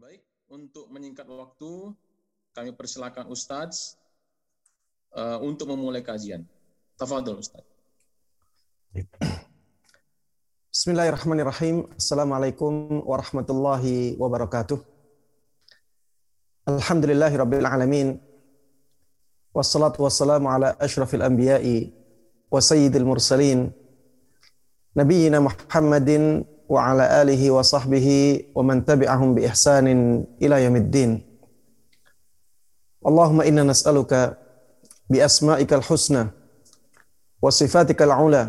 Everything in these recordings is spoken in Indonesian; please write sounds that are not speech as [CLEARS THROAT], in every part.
Baik, untuk menyingkat waktu, kami persilakan Ustadz uh, untuk memulai kajian. Tafadhol Ustadz. Bismillahirrahmanirrahim. Assalamualaikum warahmatullahi wabarakatuh. Alhamdulillahi rabbil alamin. Wassalatu wassalamu ala ashrafil anbiya'i wa sayyidil mursalin. Nabiyyina Muhammadin wa ala alihi wa sahbihi wa man tabi'ahum bi ihsanin ila yamiddin. Allahumma inna nas'aluka bi asma'ikal husna wa sifatikal ula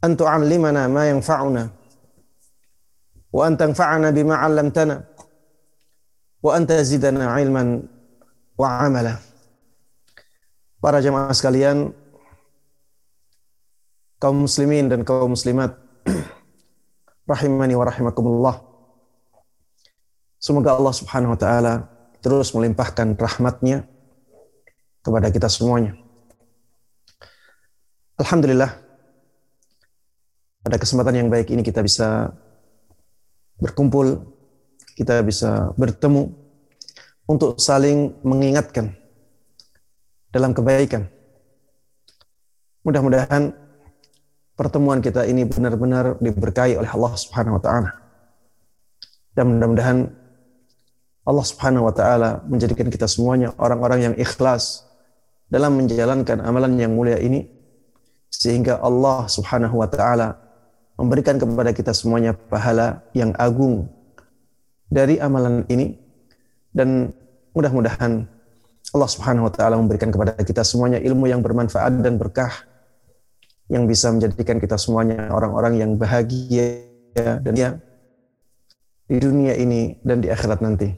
an tu'allimana ma yanfa'una wa an tanfa'ana bima 'allamtana wa an tazidana 'ilman wa 'amala Para jemaah sekalian, kaum muslimin dan kaum muslimat [CLEARS THROAT] rahimani wa rahimakumullah. Semoga Allah Subhanahu wa taala terus melimpahkan rahmatnya kepada kita semuanya. Alhamdulillah, pada kesempatan yang baik ini kita bisa berkumpul, kita bisa bertemu untuk saling mengingatkan dalam kebaikan. Mudah-mudahan pertemuan kita ini benar-benar diberkahi oleh Allah Subhanahu wa taala. Dan mudah-mudahan Allah Subhanahu wa taala menjadikan kita semuanya orang-orang yang ikhlas dalam menjalankan amalan yang mulia ini sehingga Allah Subhanahu wa taala memberikan kepada kita semuanya pahala yang agung dari amalan ini dan mudah-mudahan Allah Subhanahu wa taala memberikan kepada kita semuanya ilmu yang bermanfaat dan berkah yang bisa menjadikan kita semuanya orang-orang yang bahagia dan ya di dunia ini dan di akhirat nanti.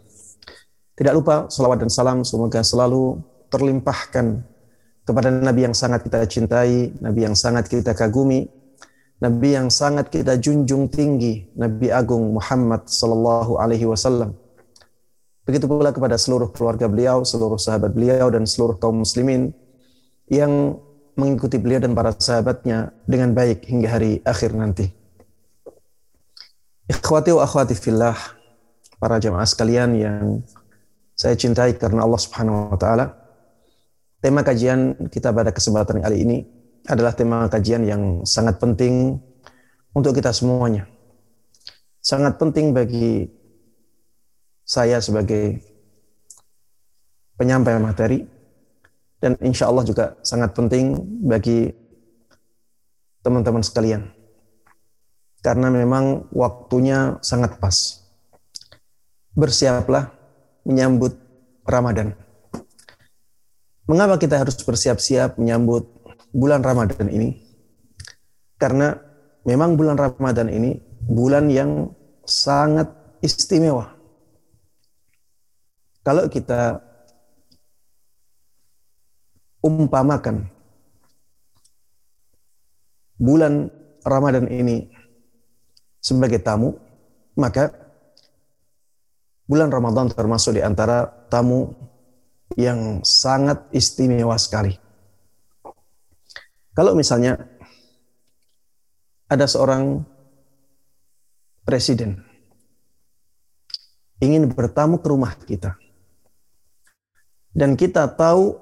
Tidak lupa salawat dan salam semoga selalu terlimpahkan kepada Nabi yang sangat kita cintai, Nabi yang sangat kita kagumi, Nabi yang sangat kita junjung tinggi, Nabi Agung Muhammad Sallallahu Alaihi Wasallam. Begitu pula kepada seluruh keluarga beliau, seluruh sahabat beliau, dan seluruh kaum muslimin yang mengikuti beliau dan para sahabatnya dengan baik hingga hari akhir nanti. Ikhwati wa akhwati fillah, para jamaah sekalian yang saya cintai karena Allah Subhanahu wa taala. Tema kajian kita pada kesempatan kali ini adalah tema kajian yang sangat penting untuk kita semuanya. Sangat penting bagi saya sebagai penyampai materi dan insya Allah juga sangat penting bagi teman-teman sekalian. Karena memang waktunya sangat pas. Bersiaplah menyambut Ramadan. Mengapa kita harus bersiap-siap menyambut bulan Ramadan ini? Karena memang bulan Ramadan ini bulan yang sangat istimewa. Kalau kita umpamakan bulan Ramadan ini sebagai tamu, maka bulan Ramadan termasuk di antara tamu yang sangat istimewa sekali. Kalau misalnya ada seorang presiden ingin bertamu ke rumah kita, dan kita tahu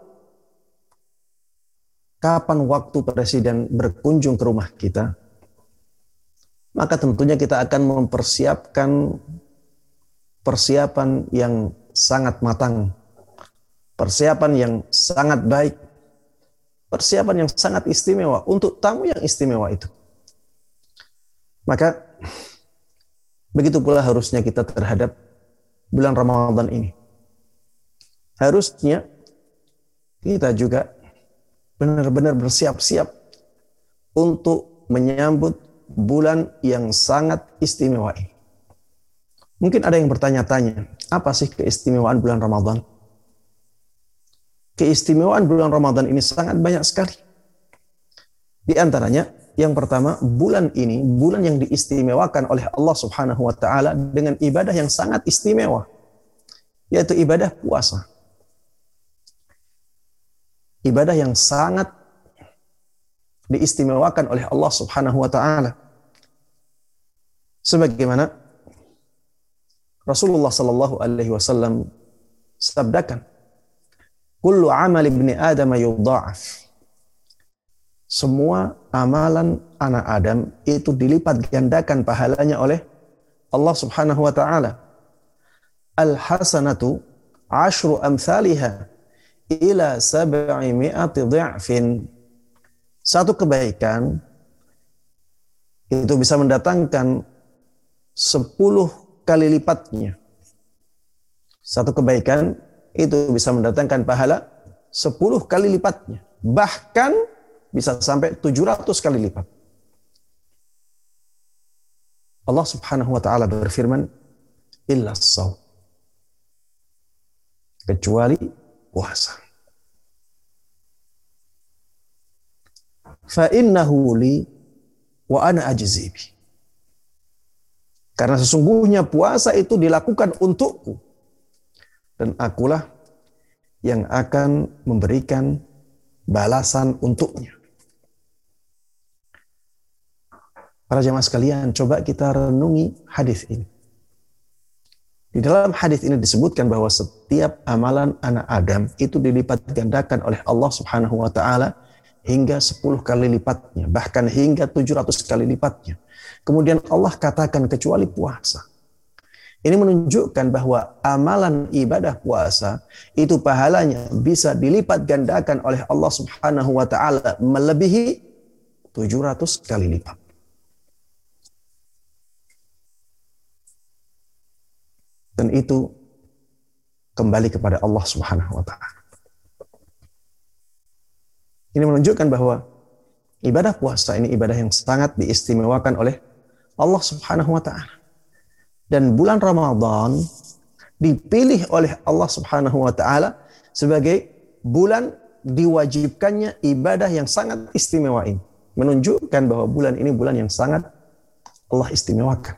kapan waktu presiden berkunjung ke rumah kita, maka tentunya kita akan mempersiapkan persiapan yang sangat matang, persiapan yang sangat baik, persiapan yang sangat istimewa untuk tamu yang istimewa itu. Maka begitu pula harusnya kita terhadap bulan Ramadan ini. Harusnya kita juga benar-benar bersiap-siap untuk menyambut bulan yang sangat istimewa ini. Mungkin ada yang bertanya-tanya, apa sih keistimewaan bulan Ramadan? Keistimewaan bulan Ramadan ini sangat banyak sekali. Di antaranya yang pertama, bulan ini bulan yang diistimewakan oleh Allah Subhanahu wa taala dengan ibadah yang sangat istimewa, yaitu ibadah puasa. Ibadah yang sangat diistimewakan oleh Allah Subhanahu wa taala. Sebagaimana Rasulullah sallallahu alaihi wasallam sabdakan, "Kullu amal ibni Adam yudha'af." semua amalan anak Adam itu dilipat gandakan pahalanya oleh Allah Subhanahu wa taala. Al hasanatu ashru amsalha ila sab'i mi'ati dhi'fin. Satu kebaikan itu bisa mendatangkan 10 kali lipatnya. Satu kebaikan itu bisa mendatangkan pahala 10 kali lipatnya. Bahkan bisa sampai 700 kali lipat. Allah Subhanahu wa taala berfirman, "Illa saum." Kecuali puasa. Fa innahu li wa ana ajzibi. Karena sesungguhnya puasa itu dilakukan untukku dan akulah yang akan memberikan balasan untuknya. Para jemaah sekalian, coba kita renungi hadis ini. Di dalam hadis ini disebutkan bahwa setiap amalan anak Adam itu dilipat gandakan oleh Allah Subhanahu wa taala hingga 10 kali lipatnya, bahkan hingga 700 kali lipatnya. Kemudian Allah katakan kecuali puasa. Ini menunjukkan bahwa amalan ibadah puasa itu pahalanya bisa dilipat gandakan oleh Allah Subhanahu wa taala melebihi 700 kali lipat. Dan itu kembali kepada Allah Subhanahu wa taala. Ini menunjukkan bahwa ibadah puasa ini ibadah yang sangat diistimewakan oleh Allah Subhanahu wa taala. Dan bulan Ramadan dipilih oleh Allah Subhanahu wa taala sebagai bulan diwajibkannya ibadah yang sangat istimewa ini. Menunjukkan bahwa bulan ini bulan yang sangat Allah istimewakan.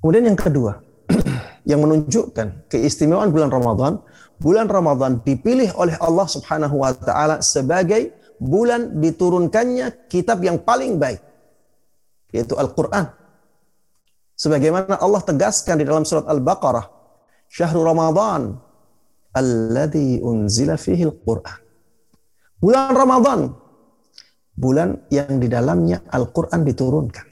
Kemudian yang kedua, [CLEARS THROAT] yang menunjukkan keistimewaan bulan Ramadan, bulan Ramadan dipilih oleh Allah Subhanahu wa taala sebagai bulan diturunkannya kitab yang paling baik yaitu Al-Qur'an. Sebagaimana Allah tegaskan di dalam surat Al-Baqarah, "Syahrul Ramadan alladzi unzila fihi al-Qur'an." Bulan Ramadan bulan yang di dalamnya Al-Qur'an diturunkan.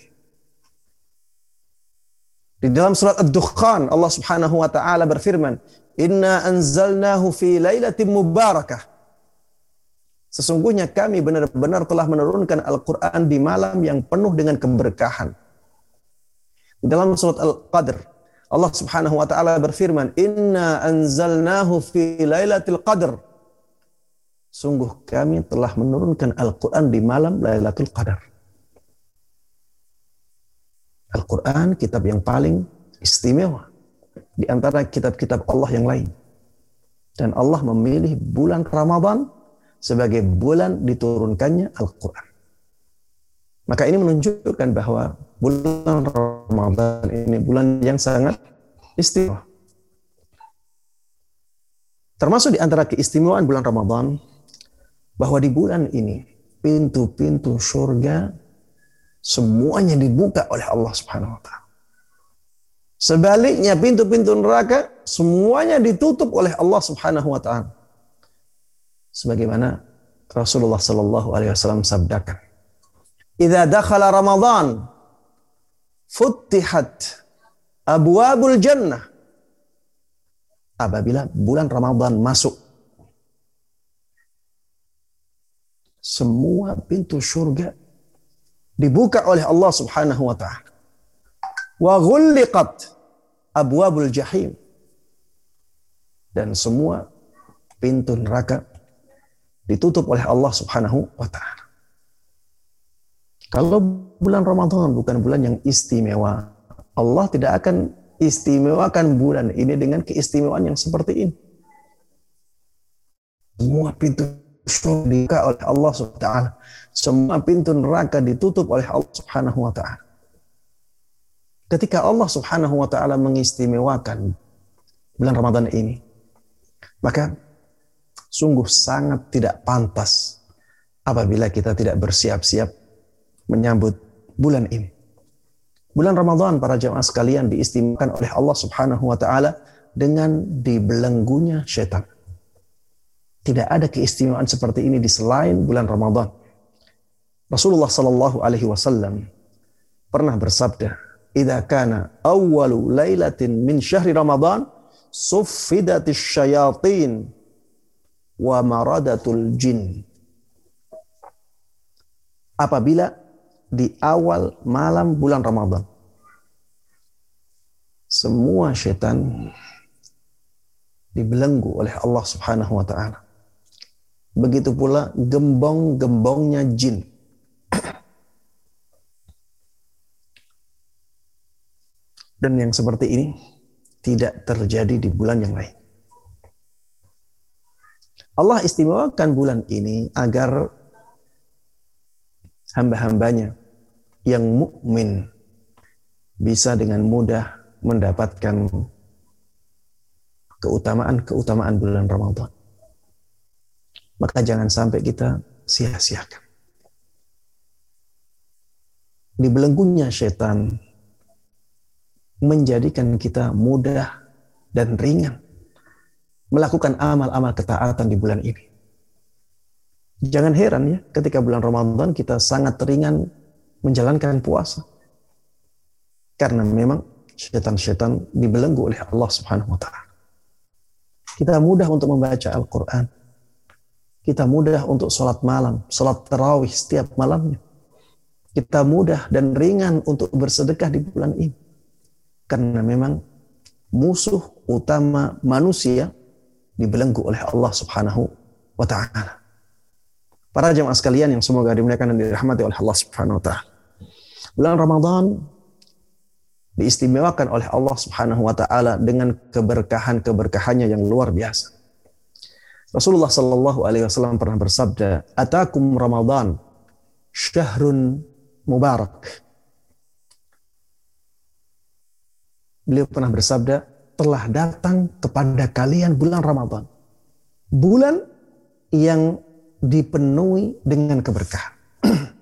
Di dalam surat Ad-Dukhan Allah Subhanahu wa taala berfirman, "Inna anzalnahu fi lailatin mubarakah." Sesungguhnya kami benar-benar telah menurunkan Al-Qur'an di malam yang penuh dengan keberkahan. Di dalam surat Al-Qadr Allah Subhanahu wa taala berfirman, "Inna anzalnahu fi lailatul qadr." Sungguh kami telah menurunkan Al-Qur'an di malam Lailatul Qadar. Al-Quran kitab yang paling istimewa di antara kitab-kitab Allah yang lain. Dan Allah memilih bulan Ramadan sebagai bulan diturunkannya Al-Quran. Maka ini menunjukkan bahwa bulan Ramadan ini bulan yang sangat istimewa. Termasuk di antara keistimewaan bulan Ramadan, bahwa di bulan ini pintu-pintu surga semuanya dibuka oleh Allah Subhanahu wa taala. Sebaliknya pintu-pintu neraka semuanya ditutup oleh Allah Subhanahu wa taala. Sebagaimana Rasulullah sallallahu alaihi wasallam sabdakan. "Idza dakhala Ramadan futtihat abwabul jannah." Apabila bulan Ramadan masuk semua pintu surga dibuka oleh Allah Subhanahu wa taala. Wa ghulliqat abwabul jahim. Dan semua pintu neraka ditutup oleh Allah Subhanahu wa taala. Kalau bulan Ramadan bukan bulan yang istimewa, Allah tidak akan istimewakan bulan ini dengan keistimewaan yang seperti ini. semua pintu surga oleh Allah Subhanahu wa taala. Semua pintu neraka ditutup oleh Allah Subhanahu wa taala. Ketika Allah Subhanahu wa taala mengistimewakan bulan Ramadan ini, maka sungguh sangat tidak pantas apabila kita tidak bersiap-siap menyambut bulan ini. Bulan Ramadan para jemaah sekalian diistimewakan oleh Allah Subhanahu wa taala dengan dibelenggunya setan. Tidak ada keistimewaan seperti ini di selain bulan Ramadan. Rasulullah Shallallahu alaihi wasallam pernah bersabda, "Idza kana awwalu lailatin min syahri Ramadan, suffidatis syayatin wa maradatul jin." Apabila di awal malam bulan Ramadan. Semua setan dibelenggu oleh Allah Subhanahu wa taala. Begitu pula gembong-gembongnya jin. [CLEARS THROAT] Dan yang seperti ini tidak terjadi di bulan yang lain. Allah istimewakan bulan ini agar hamba-hambanya yang mukmin bisa dengan mudah mendapatkan keutamaan-keutamaan bulan Ramadan. Maka jangan sampai kita sia-siakan. Dibelenggunya setan menjadikan kita mudah dan ringan melakukan amal-amal ketaatan di bulan ini. Jangan heran ya ketika bulan Ramadan kita sangat ringan menjalankan puasa. Karena memang setan-setan dibelenggu oleh Allah Subhanahu wa taala. Kita mudah untuk membaca Al-Qur'an. Kita mudah untuk sholat malam, sholat tarawih setiap malamnya. Kita mudah dan ringan untuk bersedekah di bulan ini. Karena memang musuh utama manusia dibelenggu oleh Allah Subhanahu wa taala. Para jemaah sekalian yang semoga dimuliakan dan dirahmati oleh Allah Subhanahu wa taala. Bulan Ramadan diistimewakan oleh Allah Subhanahu wa taala dengan keberkahan-keberkahannya yang luar biasa. Rasulullah Shallallahu alaihi wasallam pernah bersabda, "Atakum Ramadan syahrun mubarak." Beliau pernah bersabda, "Telah datang kepada kalian bulan Ramadan." Bulan yang dipenuhi dengan keberkahan. [CLEARS THROAT]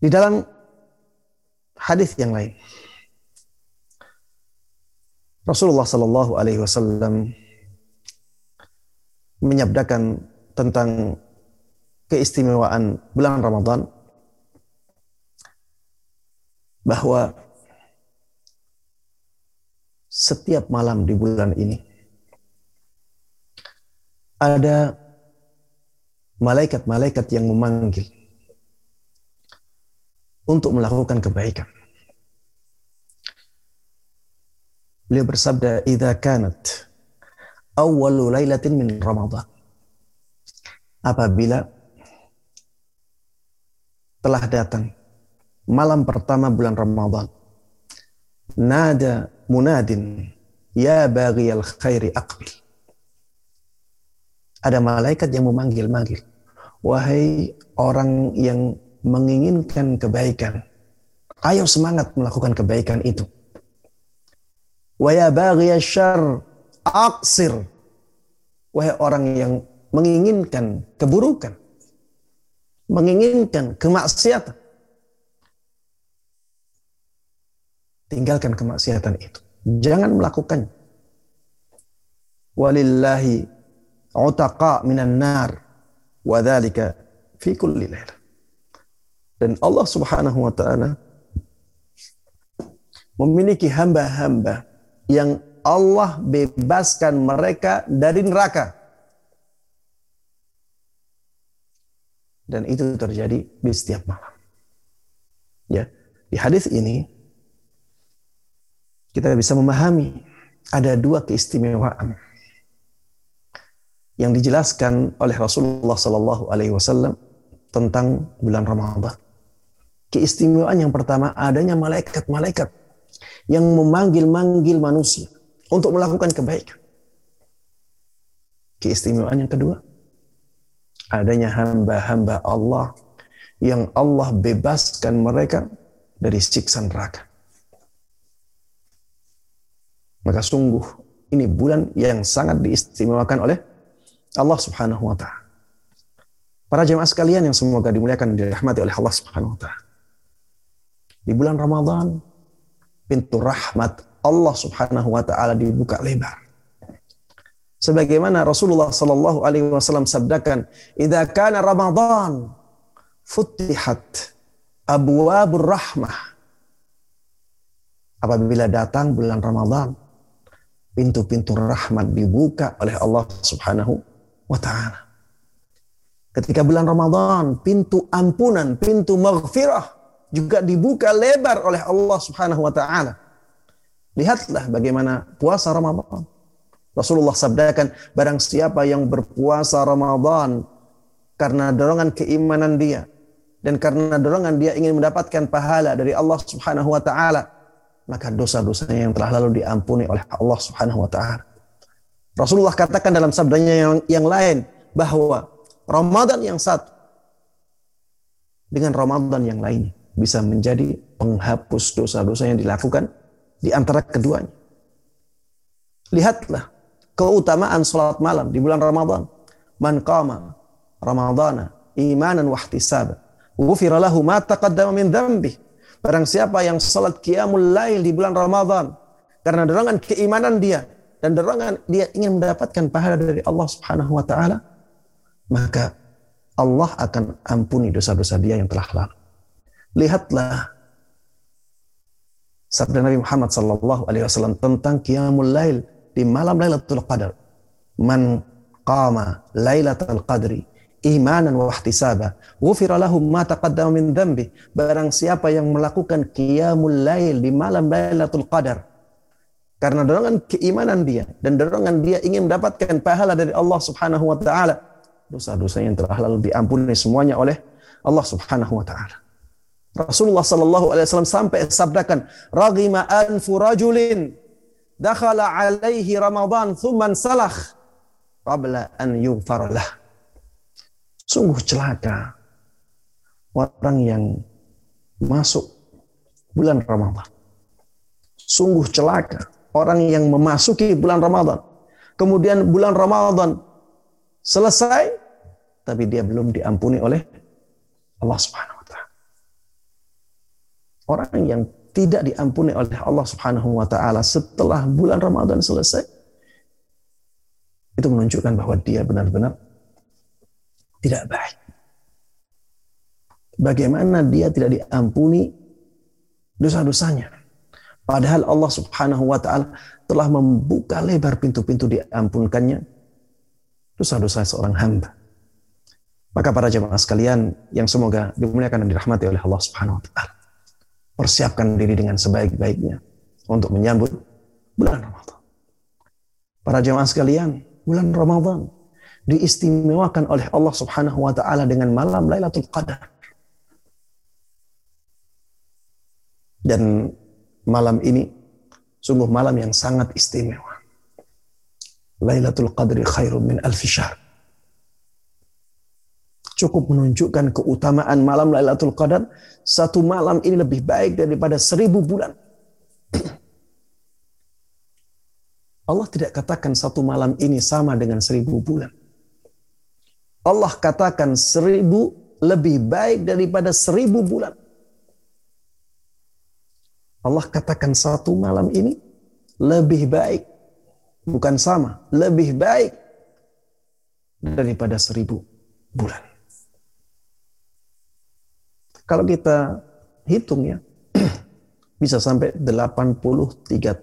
Di dalam hadis yang lain, Rasulullah Shallallahu Alaihi Wasallam menyabdakan tentang keistimewaan bulan Ramadan bahwa setiap malam di bulan ini ada malaikat-malaikat yang memanggil untuk melakukan kebaikan. Beliau bersabda, "Idza kanat awwalu lailatin min Ramadan." Apabila telah datang malam pertama bulan Ramadan, nada munadin, ya baghiyal khairi aqbil. Ada malaikat yang memanggil-manggil, wahai orang yang menginginkan kebaikan. Ayo semangat melakukan kebaikan itu. Wa ya syar aksir. Wahai orang yang menginginkan keburukan. Menginginkan kemaksiatan. Tinggalkan kemaksiatan itu. Jangan melakukannya. Walillahi utaqa minan nar. Wadhalika fi kulli laylah. Dan Allah Subhanahu wa taala memiliki hamba-hamba yang Allah bebaskan mereka dari neraka. Dan itu terjadi di setiap malam. Ya, di hadis ini kita bisa memahami ada dua keistimewaan yang dijelaskan oleh Rasulullah Sallallahu Alaihi Wasallam tentang bulan Ramadan. Keistimewaan yang pertama adanya malaikat-malaikat yang memanggil-manggil manusia untuk melakukan kebaikan. Keistimewaan yang kedua, adanya hamba-hamba Allah yang Allah bebaskan mereka dari siksa neraka. Maka sungguh ini bulan yang sangat diistimewakan oleh Allah Subhanahu wa taala. Para jemaah sekalian yang semoga dimuliakan dan dirahmati oleh Allah Subhanahu wa taala. Di bulan Ramadan pintu rahmat Allah Subhanahu wa taala dibuka lebar. Sebagaimana Rasulullah sallallahu alaihi wasallam sabdakan, "Idza kana Ramadan futihat abwabur rahmah." Apabila datang bulan Ramadan, pintu-pintu rahmat dibuka oleh Allah Subhanahu wa taala. Ketika bulan Ramadan, pintu ampunan, pintu maghfirah juga dibuka lebar oleh Allah Subhanahu wa taala. Lihatlah bagaimana puasa Ramadan. Rasulullah sabdakan, barang siapa yang berpuasa Ramadan karena dorongan keimanan dia dan karena dorongan dia ingin mendapatkan pahala dari Allah Subhanahu wa taala, maka dosa-dosanya yang telah lalu diampuni oleh Allah Subhanahu wa taala. Rasulullah katakan dalam sabdanya yang, yang lain bahwa Ramadan yang satu dengan Ramadan yang lain bisa menjadi penghapus dosa-dosa yang dilakukan di antara keduanya. Lihatlah keutamaan salat malam di bulan Ramadan. Man qama Ramadana imanan wa ihtisaba, ghufira lahu ma taqaddama min dhanbi. Barang siapa yang salat qiyamul lail di bulan Ramadan karena dorongan keimanan dia dan dorongan dia ingin mendapatkan pahala dari Allah Subhanahu wa taala, maka Allah akan ampuni dosa-dosa dia yang telah lalu. Lihatlah sabda Nabi Muhammad sallallahu alaihi wasallam tentang qiyamul lail di malam Lailatul Qadar. Man qama Lailatul Qadri imanan wa ihtisaba ghufira lahu ma taqaddama min dhanbi. Barang siapa yang melakukan qiyamul lail di malam Lailatul Qadar karena dorongan keimanan dia dan dorongan dia ingin mendapatkan pahala dari Allah Subhanahu wa taala, dosa-dosa yang telah lalu diampuni semuanya oleh Allah Subhanahu wa taala. Rasulullah Sallallahu Alaihi Wasallam sampai sabdakan, "Ragima anfu rajulin dakhala alaihi Ramadan thumman salah qabla an yughfar lah." Sungguh celaka orang yang masuk bulan Ramadan. Sungguh celaka orang yang memasuki bulan Ramadan. Kemudian bulan Ramadan selesai tapi dia belum diampuni oleh Allah Subhanahu orang yang tidak diampuni oleh Allah Subhanahu wa taala setelah bulan Ramadan selesai itu menunjukkan bahwa dia benar-benar tidak baik. Bagaimana dia tidak diampuni dosa-dosanya? Padahal Allah Subhanahu wa taala telah membuka lebar pintu-pintu diampunkannya dosa-dosa seorang hamba. Maka para jemaah sekalian yang semoga dimuliakan dan dirahmati oleh Allah Subhanahu wa taala persiapkan diri dengan sebaik-baiknya untuk menyambut bulan Ramadan. Para jemaah sekalian, bulan Ramadan diistimewakan oleh Allah Subhanahu wa taala dengan malam Lailatul Qadar. Dan malam ini sungguh malam yang sangat istimewa. Lailatul Qadri khairum min alfi syahr cukup menunjukkan keutamaan malam Lailatul Qadar. Satu malam ini lebih baik daripada seribu bulan. [CLEARS THROAT] Allah tidak katakan satu malam ini sama dengan seribu bulan. Allah katakan seribu lebih baik daripada seribu bulan. Allah katakan satu malam ini lebih baik. Bukan sama, lebih baik daripada seribu bulan. Kalau kita hitung ya, [CLEARS THROAT] bisa sampai 83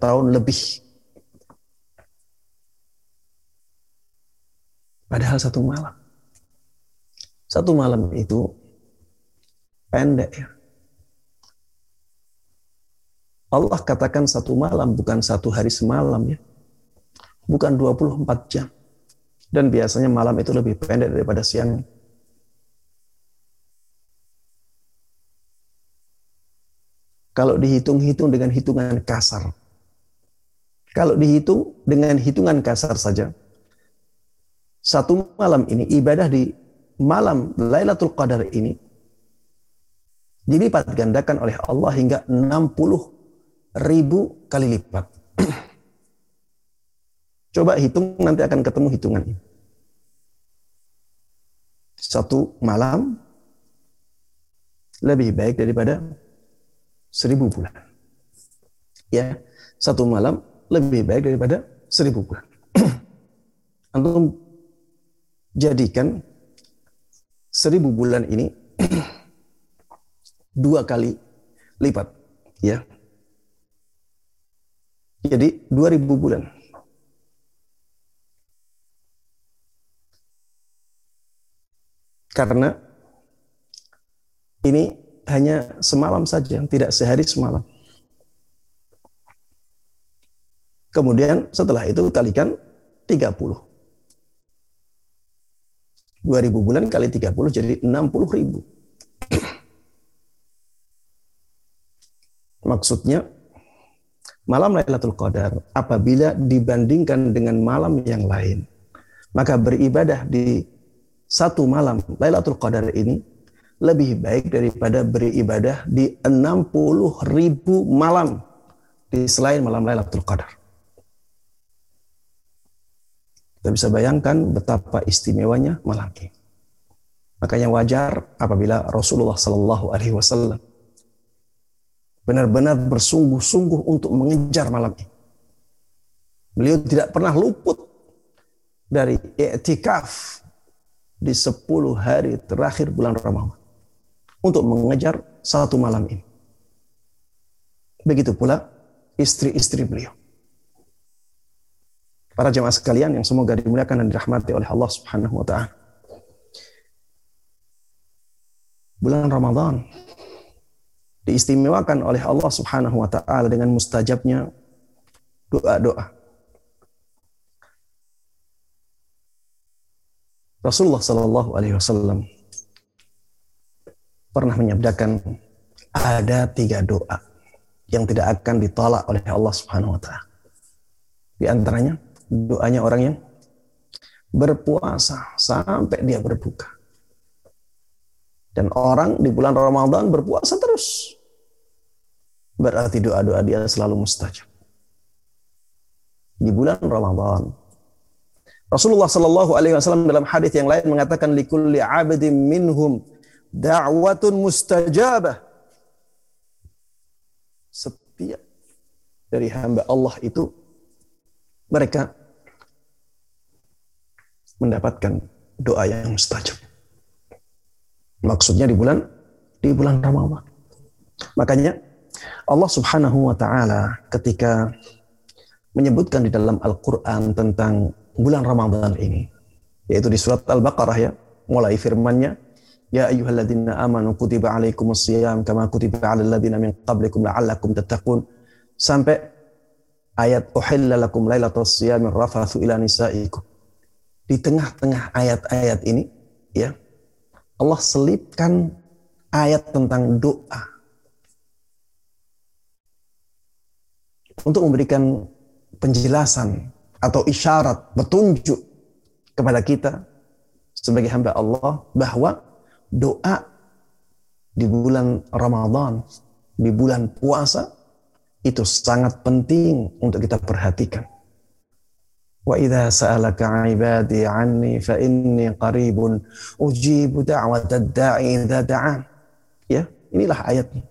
tahun lebih. Padahal satu malam. Satu malam itu pendek ya. Allah katakan satu malam bukan satu hari semalam ya. Bukan 24 jam. Dan biasanya malam itu lebih pendek daripada siang. Kalau dihitung-hitung dengan hitungan kasar. Kalau dihitung dengan hitungan kasar saja, satu malam ini ibadah di malam Lailatul Qadar ini dilipat gandakan oleh Allah hingga 60 ribu kali lipat. [CLEARS THROAT] Coba hitung nanti akan ketemu hitungannya. Satu malam lebih baik daripada seribu bulan. Ya, satu malam lebih baik daripada seribu bulan. [CLEARS THROAT] Antum jadikan seribu bulan ini [CLEARS THROAT] dua kali lipat, ya. Jadi dua ribu bulan. Karena ini hanya semalam saja, tidak sehari semalam. Kemudian setelah itu kalikan 30. 2000 bulan kali 30 jadi 60 ribu. Maksudnya malam Lailatul Qadar apabila dibandingkan dengan malam yang lain maka beribadah di satu malam Lailatul Qadar ini lebih baik daripada beribadah di 60 ribu malam di selain malam Lailatul Qadar. Kita bisa bayangkan betapa istimewanya malam ini. Makanya wajar apabila Rasulullah Sallallahu Alaihi Wasallam benar-benar bersungguh-sungguh untuk mengejar malam ini. Beliau tidak pernah luput dari i'tikaf di 10 hari terakhir bulan Ramadan untuk mengejar satu malam ini. Begitu pula istri-istri beliau. Para jemaah sekalian yang semoga dimuliakan dan dirahmati oleh Allah Subhanahu wa taala. Bulan Ramadan diistimewakan oleh Allah Subhanahu wa taala dengan mustajabnya doa-doa. Rasulullah Shallallahu alaihi wasallam pernah menyabdakan ada tiga doa yang tidak akan ditolak oleh Allah Subhanahu wa taala. Di antaranya doanya orang yang berpuasa sampai dia berbuka. Dan orang di bulan Ramadan berpuasa terus. Berarti doa-doa dia selalu mustajab. Di bulan Ramadan. Rasulullah Shallallahu Alaihi Wasallam dalam hadis yang lain mengatakan likulli abdin minhum da'watun mustajabah. Setiap dari hamba Allah itu mereka mendapatkan doa yang mustajab. Maksudnya di bulan di bulan Ramadan. Makanya Allah Subhanahu wa taala ketika menyebutkan di dalam Al-Qur'an tentang bulan Ramadan ini yaitu di surat Al-Baqarah ya, mulai firman-Nya Ya ayyuhalladzina amanu kutiba alaikumus siyam kama kutiba alal ladzina min qablikum la'allakum tattaqun sampai ayat uhilla lakum lailatul siyamir rafathu ila nisaikum. Di tengah-tengah ayat-ayat ini ya Allah selipkan ayat tentang doa untuk memberikan penjelasan atau isyarat petunjuk kepada kita sebagai hamba Allah bahwa doa di bulan Ramadan, di bulan puasa itu sangat penting untuk kita perhatikan. Wa idza sa'alaka 'ibadi 'anni fa inni qaribun ujibu da'watad da'i. Ya, inilah ayatnya.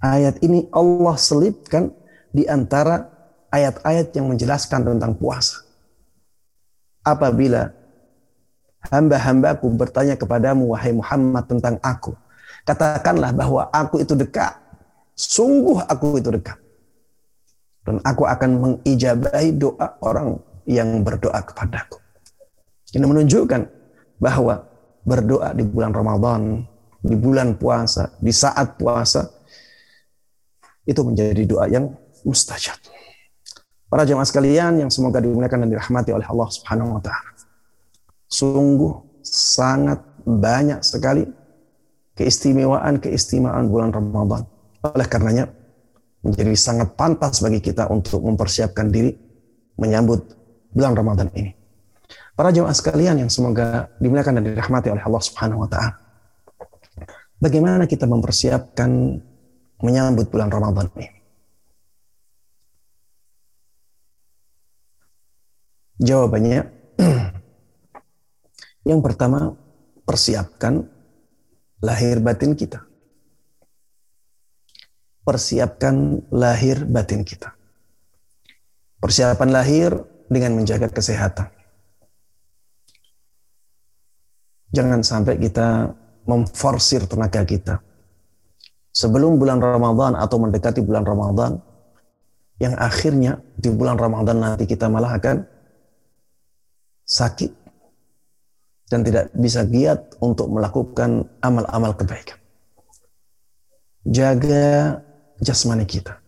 Ayat ini Allah selipkan di antara ayat-ayat yang menjelaskan tentang puasa. Apabila hamba-hambaku bertanya kepadamu wahai Muhammad tentang aku, katakanlah bahwa aku itu dekat. Sungguh aku itu dekat. Dan aku akan mengijabahi doa orang yang berdoa kepadaku. Ini menunjukkan bahwa berdoa di bulan Ramadan, di bulan puasa, di saat puasa, itu menjadi doa yang mustajab. Para jemaah sekalian yang semoga dimuliakan dan dirahmati oleh Allah Subhanahu wa taala. Sungguh sangat banyak sekali keistimewaan-keistimewaan bulan Ramadan. Oleh karenanya menjadi sangat pantas bagi kita untuk mempersiapkan diri menyambut bulan Ramadan ini. Para jemaah sekalian yang semoga dimuliakan dan dirahmati oleh Allah Subhanahu wa taala. Bagaimana kita mempersiapkan menyambut bulan Ramadan ini? Jawabannya [CLEARS THROAT] yang pertama persiapkan lahir batin kita. Persiapkan lahir batin kita. Persiapan lahir dengan menjaga kesehatan. Jangan sampai kita memforsir tenaga kita. Sebelum bulan Ramadan atau mendekati bulan Ramadan, yang akhirnya di bulan Ramadan nanti kita malah akan sakit dan tidak bisa giat untuk melakukan amal-amal kebaikan. Jaga jasmani kita.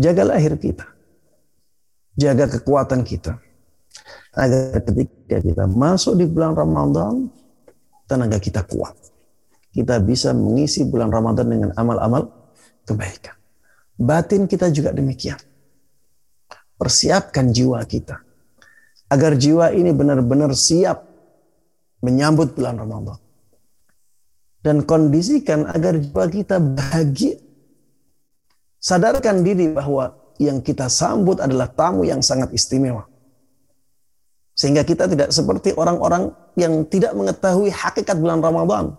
Jaga lahir kita jaga kekuatan kita. Agar ketika kita masuk di bulan Ramadan, tenaga kita kuat. Kita bisa mengisi bulan Ramadan dengan amal-amal kebaikan. Batin kita juga demikian. Persiapkan jiwa kita. Agar jiwa ini benar-benar siap menyambut bulan Ramadan. Dan kondisikan agar jiwa kita bahagia. Sadarkan diri bahwa yang kita sambut adalah tamu yang sangat istimewa. Sehingga kita tidak seperti orang-orang yang tidak mengetahui hakikat bulan Ramadan.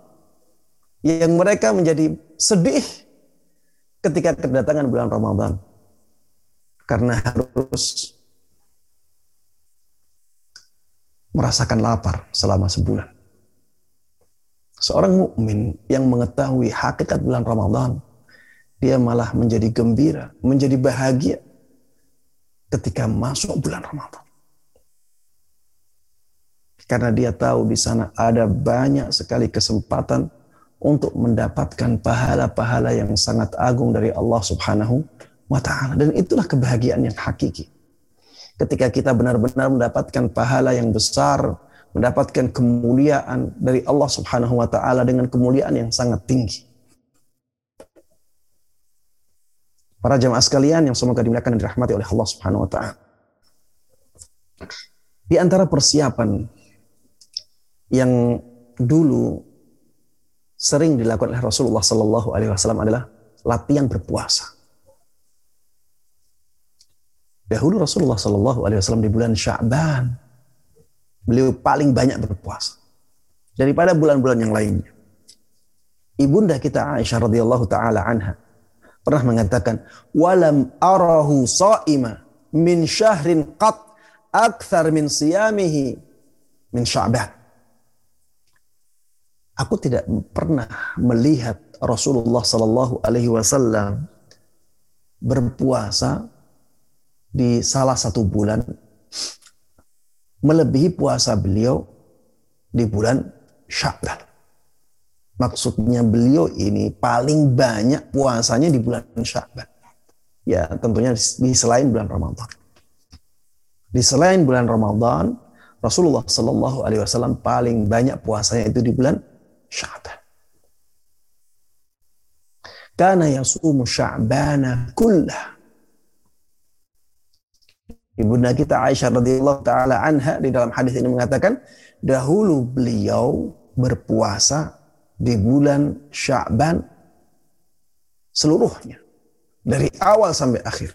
Yang mereka menjadi sedih ketika kedatangan bulan Ramadan. Karena harus merasakan lapar selama sebulan. Seorang mukmin yang mengetahui hakikat bulan Ramadan dia malah menjadi gembira, menjadi bahagia ketika masuk bulan Ramadan. Karena dia tahu di sana ada banyak sekali kesempatan untuk mendapatkan pahala-pahala yang sangat agung dari Allah Subhanahu wa taala dan itulah kebahagiaan yang hakiki. Ketika kita benar-benar mendapatkan pahala yang besar, mendapatkan kemuliaan dari Allah Subhanahu wa taala dengan kemuliaan yang sangat tinggi. Para jemaah sekalian yang semoga dimuliakan dan dirahmati oleh Allah Subhanahu wa taala. Di antara persiapan yang dulu sering dilakukan oleh Rasulullah Sallallahu Alaihi Wasallam adalah latihan berpuasa. Dahulu Rasulullah Sallallahu Alaihi Wasallam di bulan Syaban beliau paling banyak berpuasa daripada bulan-bulan yang lainnya. Ibunda kita Aisyah radhiyallahu taala anha pernah mengatakan walam arahu saima min syahrin qat akthar min siyamihi min sya'ban aku tidak pernah melihat Rasulullah sallallahu alaihi wasallam berpuasa di salah satu bulan melebihi puasa beliau di bulan Sya'ban. Maksudnya beliau ini paling banyak puasanya di bulan Syaban. Ya tentunya di selain bulan Ramadan. Di selain bulan Ramadan, Rasulullah Shallallahu Alaihi Wasallam paling banyak puasanya itu di bulan Syaban. Karena yasumu Sya'bana kullah. Ibunda kita Aisyah radhiyallahu taala anha di dalam hadis ini mengatakan dahulu beliau berpuasa di bulan Sya'ban seluruhnya dari awal sampai akhir.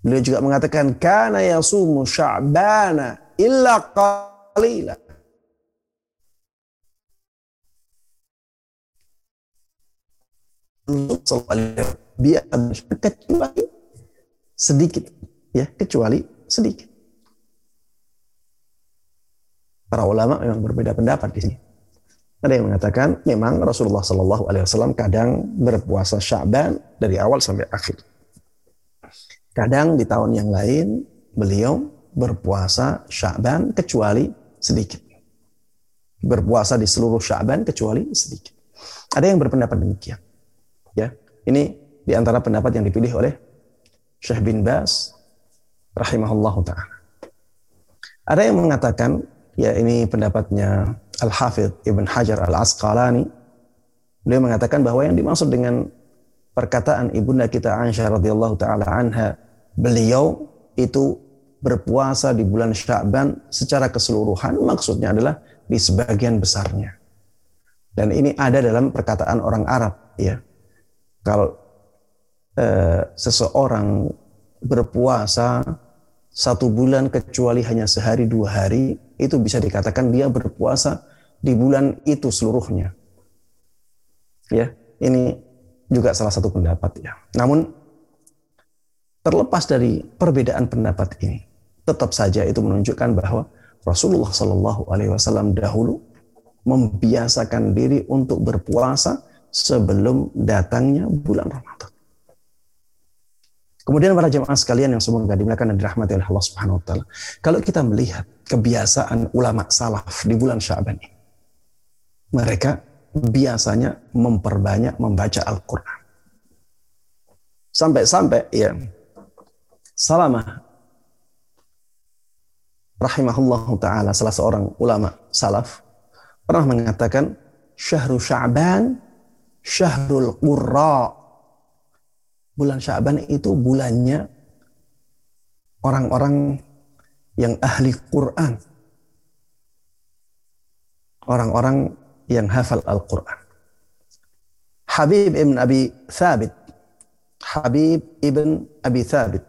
Beliau juga mengatakan kana yasumu sya'bana illa qalila. Biar kecuali sedikit ya kecuali sedikit. Para ulama memang berbeda pendapat di sini. Ada yang mengatakan memang Rasulullah Shallallahu Alaihi Wasallam kadang berpuasa Syaban dari awal sampai akhir. Kadang di tahun yang lain beliau berpuasa Syaban kecuali sedikit. Berpuasa di seluruh Syaban kecuali sedikit. Ada yang berpendapat demikian. Ya, ini di antara pendapat yang dipilih oleh Syekh bin Bas rahimahullah taala. Ada yang mengatakan ya ini pendapatnya Al-Hafidh Ibn Hajar Al-Asqalani beliau mengatakan bahwa yang dimaksud dengan perkataan ibunda kita Aisyah radhiyallahu taala anha beliau itu berpuasa di bulan Sya'ban secara keseluruhan maksudnya adalah di sebagian besarnya. Dan ini ada dalam perkataan orang Arab ya. Kalau eh, seseorang berpuasa satu bulan kecuali hanya sehari dua hari itu bisa dikatakan dia berpuasa di bulan itu seluruhnya. Ya, ini juga salah satu pendapat ya. Namun terlepas dari perbedaan pendapat ini, tetap saja itu menunjukkan bahwa Rasulullah Shallallahu Alaihi Wasallam dahulu membiasakan diri untuk berpuasa sebelum datangnya bulan Ramadan. Kemudian para jemaah sekalian yang semoga dimuliakan dan dirahmati oleh Allah Subhanahu wa taala. Kalau kita melihat kebiasaan ulama salaf di bulan Syaban ini. Mereka biasanya memperbanyak membaca Al-Qur'an. Sampai-sampai ya Salamah rahimahullah taala salah seorang ulama salaf pernah mengatakan syahrul sya'ban syahrul qurra bulan sya'ban itu bulannya orang-orang yang ahli Quran. Orang-orang yang hafal Al-Quran. Habib ibn Abi Thabit. Habib ibn Abi Thabit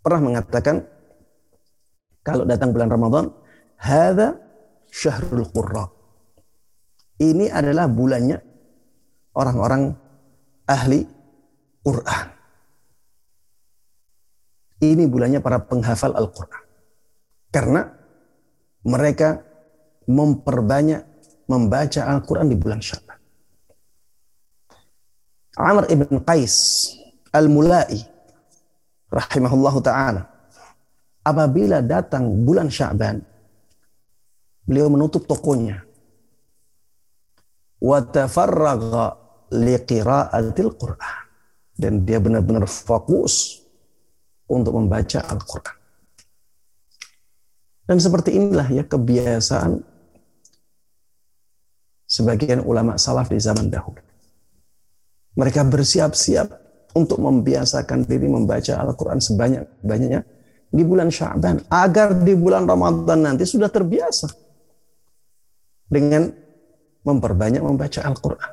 pernah mengatakan kalau datang bulan Ramadan, hadza syahrul qurra. Ini adalah bulannya orang-orang ahli Quran. Ini bulannya para penghafal Al-Quran. Karena mereka memperbanyak membaca Al-Quran di bulan Syaban. Amr ibn Qais Al-Mulai rahimahullahu taala apabila datang bulan Sya'ban, beliau menutup tokonya. Wa tafarraga liqira'atil Qur'an. Dan dia benar-benar fokus untuk membaca Al-Quran. Dan seperti inilah ya kebiasaan sebagian ulama salaf di zaman dahulu. Mereka bersiap-siap untuk membiasakan diri membaca Al-Quran sebanyak-banyaknya di bulan Syaban agar di bulan Ramadan nanti sudah terbiasa dengan memperbanyak membaca Al-Qur'an.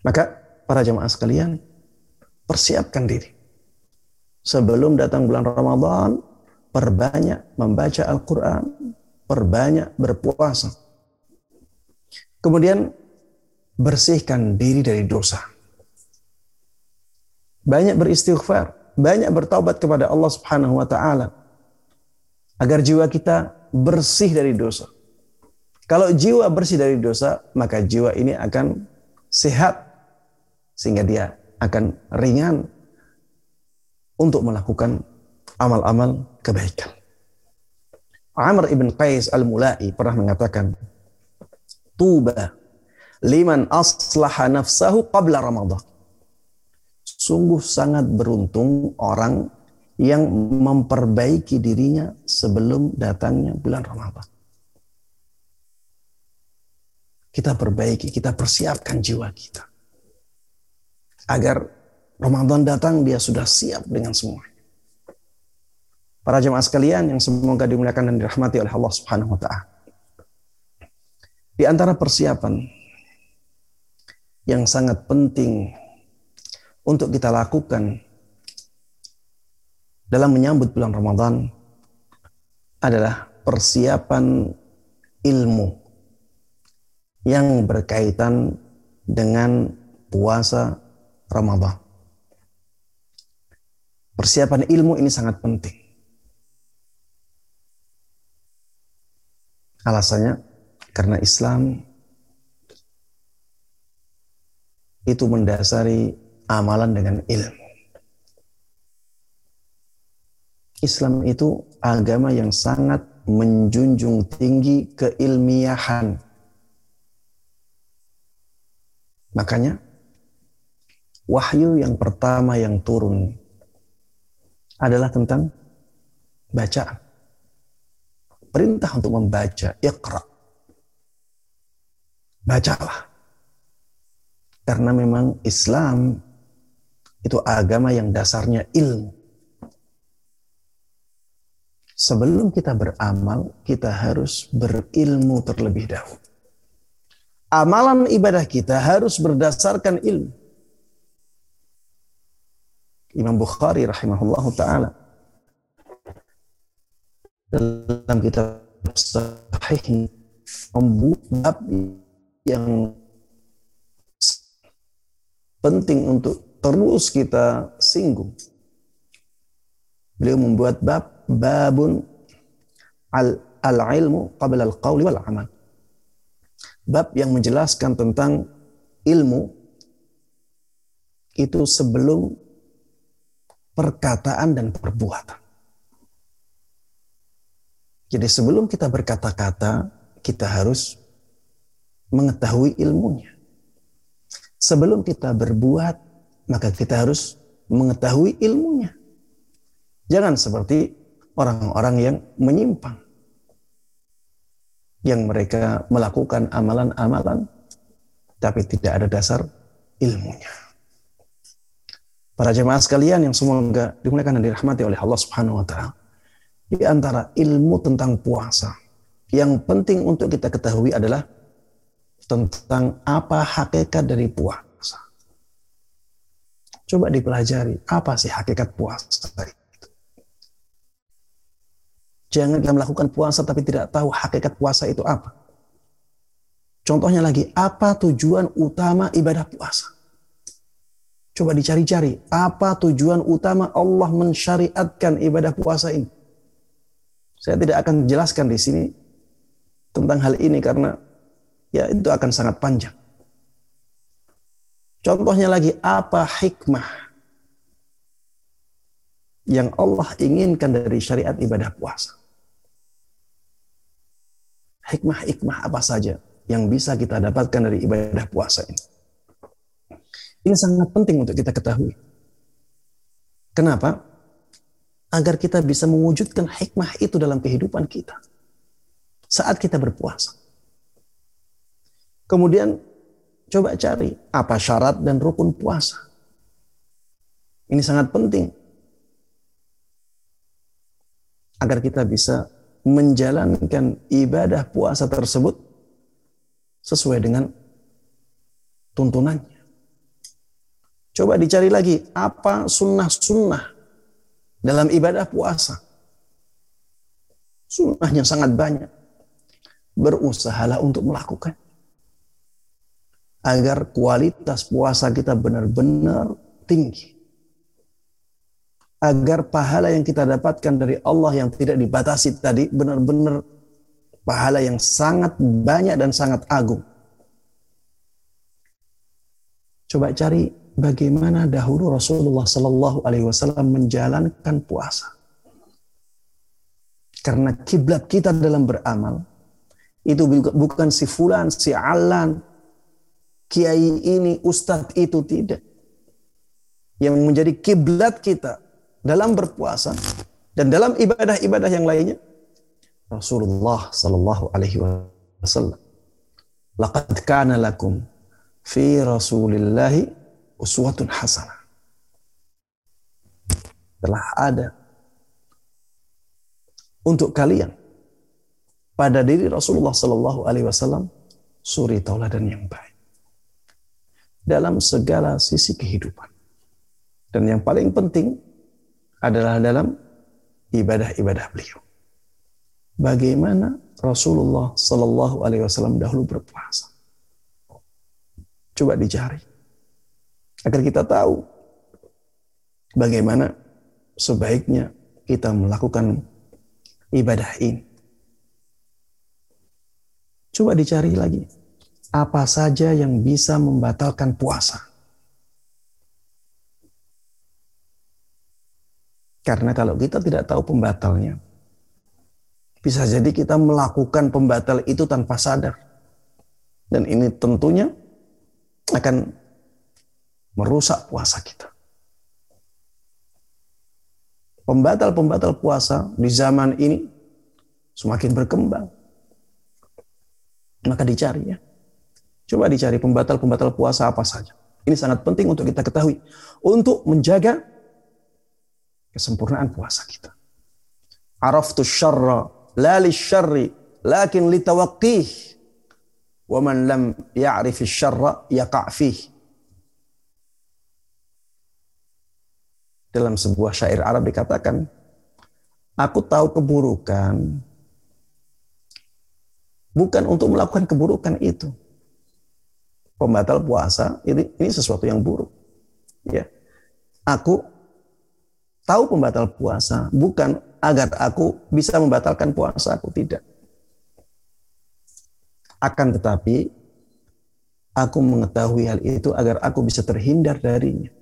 Maka para jemaah sekalian persiapkan diri. Sebelum datang bulan Ramadan, perbanyak membaca Al-Qur'an, perbanyak berpuasa. Kemudian bersihkan diri dari dosa. Banyak beristighfar, banyak bertaubat kepada Allah Subhanahu wa taala agar jiwa kita bersih dari dosa. Kalau jiwa bersih dari dosa, maka jiwa ini akan sehat sehingga dia akan ringan untuk melakukan amal-amal kebaikan. Amr ibn Qais al-Mulai pernah mengatakan, Tuba liman aslaha nafsahu qabla Ramadan. Sungguh sangat beruntung orang yang memperbaiki dirinya sebelum datangnya bulan Ramadan. Kita perbaiki, kita persiapkan jiwa kita. Agar Ramadan datang dia sudah siap dengan semua. Para jemaah sekalian yang semoga dimuliakan dan dirahmati oleh Allah Subhanahu wa taala. Di antara persiapan yang sangat penting untuk kita lakukan dalam menyambut bulan Ramadan adalah persiapan ilmu yang berkaitan dengan puasa Ramadan. Persiapan ilmu ini sangat penting. Alasannya karena Islam itu mendasari amalan dengan ilmu. Islam itu agama yang sangat menjunjung tinggi keilmiahan. Makanya wahyu yang pertama yang turun adalah tentang bacaan. Perintah untuk membaca, iqra. Bacalah. Karena memang Islam itu agama yang dasarnya ilmu. sebelum kita beramal, kita harus berilmu terlebih dahulu. Amalan ibadah kita harus berdasarkan ilmu. Imam Bukhari rahimahullah ta'ala dalam kitab sahih membuat yang penting untuk terus kita singgung. Beliau membuat bab babun al al ilmu qabla al qawli wal amal. Bab yang menjelaskan tentang ilmu itu sebelum perkataan dan perbuatan. Jadi sebelum kita berkata-kata, kita harus mengetahui ilmunya. Sebelum kita berbuat, maka kita harus mengetahui ilmunya. Jangan seperti orang-orang yang menyimpang. Yang mereka melakukan amalan-amalan, tapi tidak ada dasar ilmunya. Para jemaah sekalian yang semoga dimuliakan dan dirahmati oleh Allah Subhanahu wa taala di antara ilmu tentang puasa yang penting untuk kita ketahui adalah tentang apa hakikat dari puasa. Coba dipelajari, apa sih hakikat puasa itu? Jangan kita melakukan puasa tapi tidak tahu hakikat puasa itu apa. Contohnya lagi, apa tujuan utama ibadah puasa? Coba dicari-cari, apa tujuan utama Allah mensyariatkan ibadah puasa ini? Saya tidak akan jelaskan di sini tentang hal ini karena ya itu akan sangat panjang. Contohnya lagi apa hikmah yang Allah inginkan dari syariat ibadah puasa? Hikmah-hikmah apa saja yang bisa kita dapatkan dari ibadah puasa ini? Ini sangat penting untuk kita ketahui. Kenapa? agar kita bisa mewujudkan hikmah itu dalam kehidupan kita saat kita berpuasa. Kemudian coba cari apa syarat dan rukun puasa. Ini sangat penting agar kita bisa menjalankan ibadah puasa tersebut sesuai dengan tuntunannya. Coba dicari lagi apa sunnah-sunnah dalam ibadah puasa. Sunnahnya sangat banyak. Berusahalah untuk melakukan. Agar kualitas puasa kita benar-benar tinggi. Agar pahala yang kita dapatkan dari Allah yang tidak dibatasi tadi benar-benar pahala yang sangat banyak dan sangat agung. Coba cari bagaimana dahulu Rasulullah Sallallahu Alaihi Wasallam menjalankan puasa. Karena kiblat kita dalam beramal itu bukan si fulan, si alan, kiai ini, ustadz itu tidak. Yang menjadi kiblat kita dalam berpuasa dan dalam ibadah-ibadah yang lainnya Rasulullah Sallallahu Alaihi Wasallam. Laqad lakum fi Rasulillahi uswatun hasanah. Telah ada untuk kalian pada diri Rasulullah Sallallahu Alaihi Wasallam suri tauladan yang baik dalam segala sisi kehidupan. Dan yang paling penting adalah dalam ibadah-ibadah beliau. Bagaimana Rasulullah Sallallahu Alaihi Wasallam dahulu berpuasa. Coba dicari agar kita tahu bagaimana sebaiknya kita melakukan ibadah ini. Coba dicari lagi, apa saja yang bisa membatalkan puasa. Karena kalau kita tidak tahu pembatalnya, bisa jadi kita melakukan pembatal itu tanpa sadar. Dan ini tentunya akan merusak puasa kita. Pembatal-pembatal puasa di zaman ini semakin berkembang. Maka dicari ya. Coba dicari pembatal-pembatal puasa apa saja. Ini sangat penting untuk kita ketahui. Untuk menjaga kesempurnaan puasa kita. Araftu syarra la syarri lakin litawaqqih. Wa man lam ya'rif syarra yaqa' fih. Dalam sebuah syair Arab dikatakan, aku tahu keburukan bukan untuk melakukan keburukan itu. Pembatal puasa ini ini sesuatu yang buruk. Ya. Aku tahu pembatal puasa bukan agar aku bisa membatalkan puasa aku tidak. Akan tetapi aku mengetahui hal itu agar aku bisa terhindar darinya.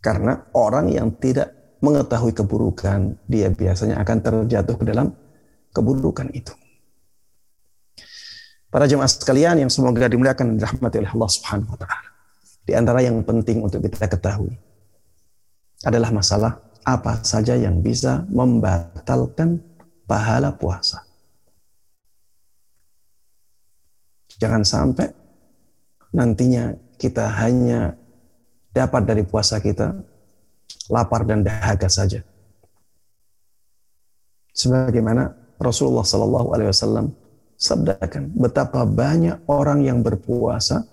Karena orang yang tidak mengetahui keburukan, dia biasanya akan terjatuh ke dalam keburukan itu. Para jemaah sekalian yang semoga dimuliakan dan dirahmati oleh Allah Subhanahu wa taala. Di antara yang penting untuk kita ketahui adalah masalah apa saja yang bisa membatalkan pahala puasa. Jangan sampai nantinya kita hanya dapat dari puasa kita lapar dan dahaga saja. Sebagaimana Rasulullah Shallallahu Alaihi Wasallam sabdakan betapa banyak orang yang berpuasa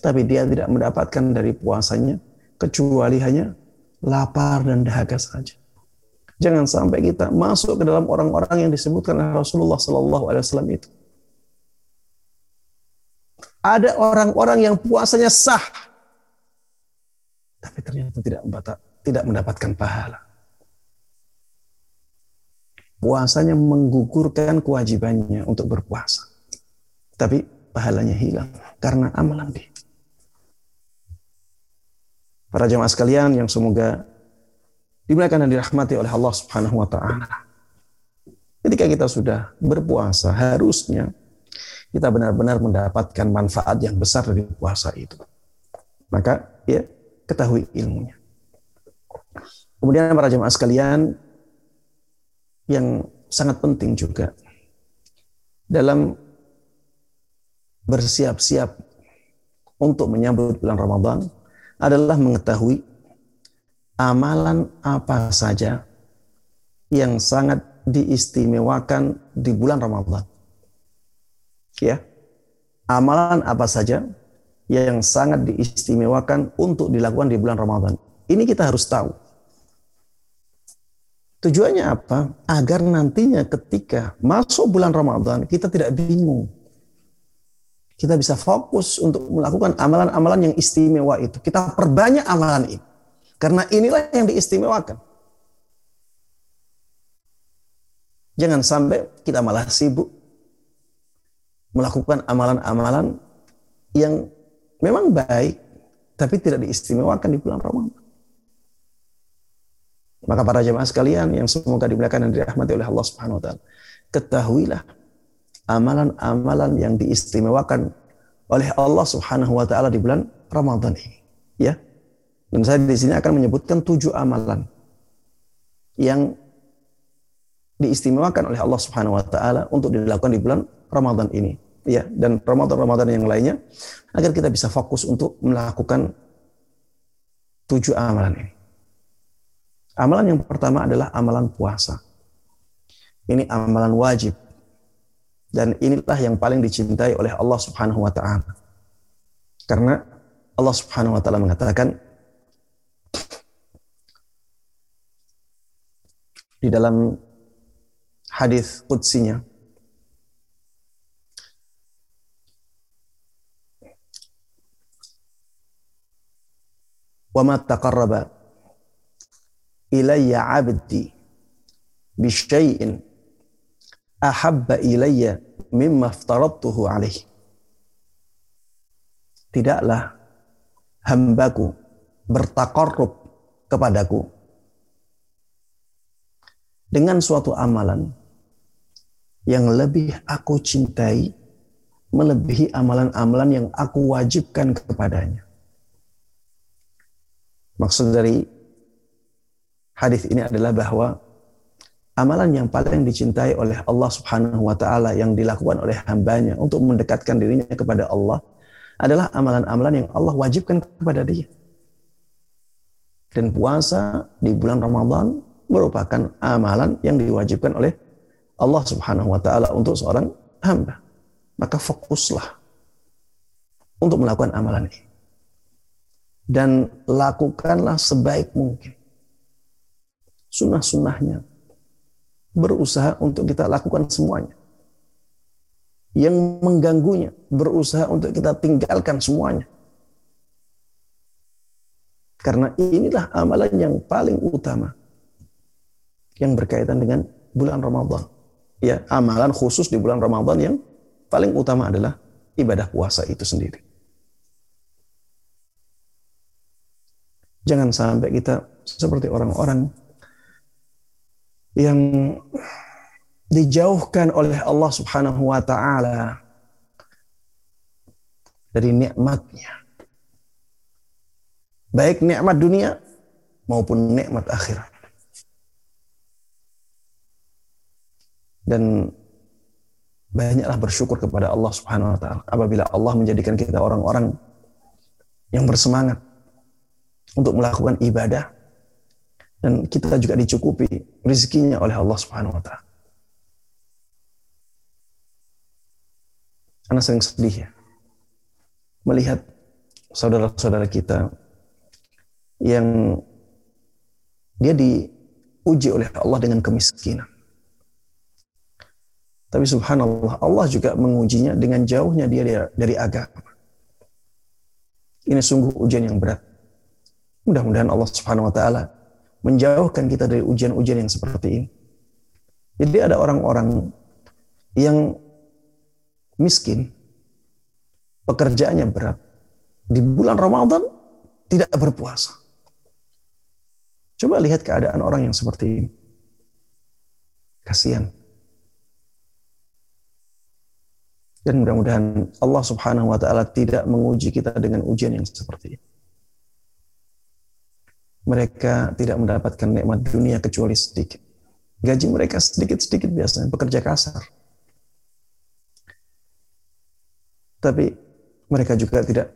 tapi dia tidak mendapatkan dari puasanya kecuali hanya lapar dan dahaga saja. Jangan sampai kita masuk ke dalam orang-orang yang disebutkan oleh Rasulullah Sallallahu Alaihi Wasallam itu. Ada orang-orang yang puasanya sah, tapi ternyata tidak tidak mendapatkan pahala. Puasanya menggugurkan kewajibannya untuk berpuasa, tapi pahalanya hilang karena amalan dia. Para jemaah sekalian yang semoga dimuliakan dan dirahmati oleh Allah Subhanahu wa taala. Ketika kita sudah berpuasa, harusnya kita benar-benar mendapatkan manfaat yang besar dari puasa itu. Maka ya ketahui ilmunya. Kemudian para jemaah sekalian yang sangat penting juga dalam bersiap-siap untuk menyambut bulan Ramadan adalah mengetahui amalan apa saja yang sangat diistimewakan di bulan Ramadan. Ya. Amalan apa saja yang sangat diistimewakan untuk dilakukan di bulan Ramadan. Ini kita harus tahu. Tujuannya apa? Agar nantinya ketika masuk bulan Ramadan kita tidak bingung kita bisa fokus untuk melakukan amalan-amalan yang istimewa itu. Kita perbanyak amalan ini. Karena inilah yang diistimewakan. Jangan sampai kita malah sibuk melakukan amalan-amalan yang memang baik, tapi tidak diistimewakan di bulan Ramadan. Maka para jemaah sekalian yang semoga dimuliakan dan dirahmati oleh Allah Subhanahu wa taala, ketahuilah amalan-amalan yang diistimewakan oleh Allah Subhanahu wa taala di bulan Ramadan ini. Ya. Dan saya di sini akan menyebutkan tujuh amalan yang diistimewakan oleh Allah Subhanahu wa taala untuk dilakukan di bulan Ramadan ini. Ya, dan Ramadan-Ramadan yang lainnya agar kita bisa fokus untuk melakukan tujuh amalan ini. Amalan yang pertama adalah amalan puasa. Ini amalan wajib dan inilah yang paling dicintai oleh Allah Subhanahu wa taala. Karena Allah Subhanahu wa taala mengatakan di dalam hadis qudsinya Tidaklah hambaku bertakarrub kepadaku dengan suatu amalan yang lebih aku cintai melebihi amalan-amalan yang aku wajibkan kepadanya. Maksud dari hadis ini adalah bahwa amalan yang paling dicintai oleh Allah Subhanahu wa taala yang dilakukan oleh hambanya untuk mendekatkan dirinya kepada Allah adalah amalan-amalan yang Allah wajibkan kepada dia. Dan puasa di bulan Ramadan merupakan amalan yang diwajibkan oleh Allah Subhanahu wa taala untuk seorang hamba. Maka fokuslah untuk melakukan amalan ini. Dan lakukanlah sebaik mungkin. Sunnah-sunnahnya. Berusaha untuk kita lakukan semuanya. Yang mengganggunya, berusaha untuk kita tinggalkan semuanya. Karena inilah amalan yang paling utama yang berkaitan dengan bulan Ramadan. Ya, amalan khusus di bulan Ramadan yang paling utama adalah ibadah puasa itu sendiri. Jangan sampai kita seperti orang-orang yang dijauhkan oleh Allah Subhanahu wa taala dari nikmatnya. Baik nikmat dunia maupun nikmat akhirat. dan banyaklah bersyukur kepada Allah Subhanahu wa taala apabila Allah menjadikan kita orang-orang yang bersemangat untuk melakukan ibadah dan kita juga dicukupi rezekinya oleh Allah Subhanahu wa taala. Anak sering sedih ya melihat saudara-saudara kita yang dia diuji oleh Allah dengan kemiskinan. Tapi subhanallah, Allah juga mengujinya dengan jauhnya dia dari agama. Ini sungguh ujian yang berat. Mudah-mudahan Allah subhanahu wa ta'ala menjauhkan kita dari ujian-ujian yang seperti ini. Jadi ada orang-orang yang miskin, pekerjaannya berat. Di bulan Ramadan tidak berpuasa. Coba lihat keadaan orang yang seperti ini. Kasihan. Dan mudah-mudahan Allah Subhanahu wa taala tidak menguji kita dengan ujian yang seperti ini. Mereka tidak mendapatkan nikmat dunia kecuali sedikit. Gaji mereka sedikit-sedikit biasanya, bekerja kasar. Tapi mereka juga tidak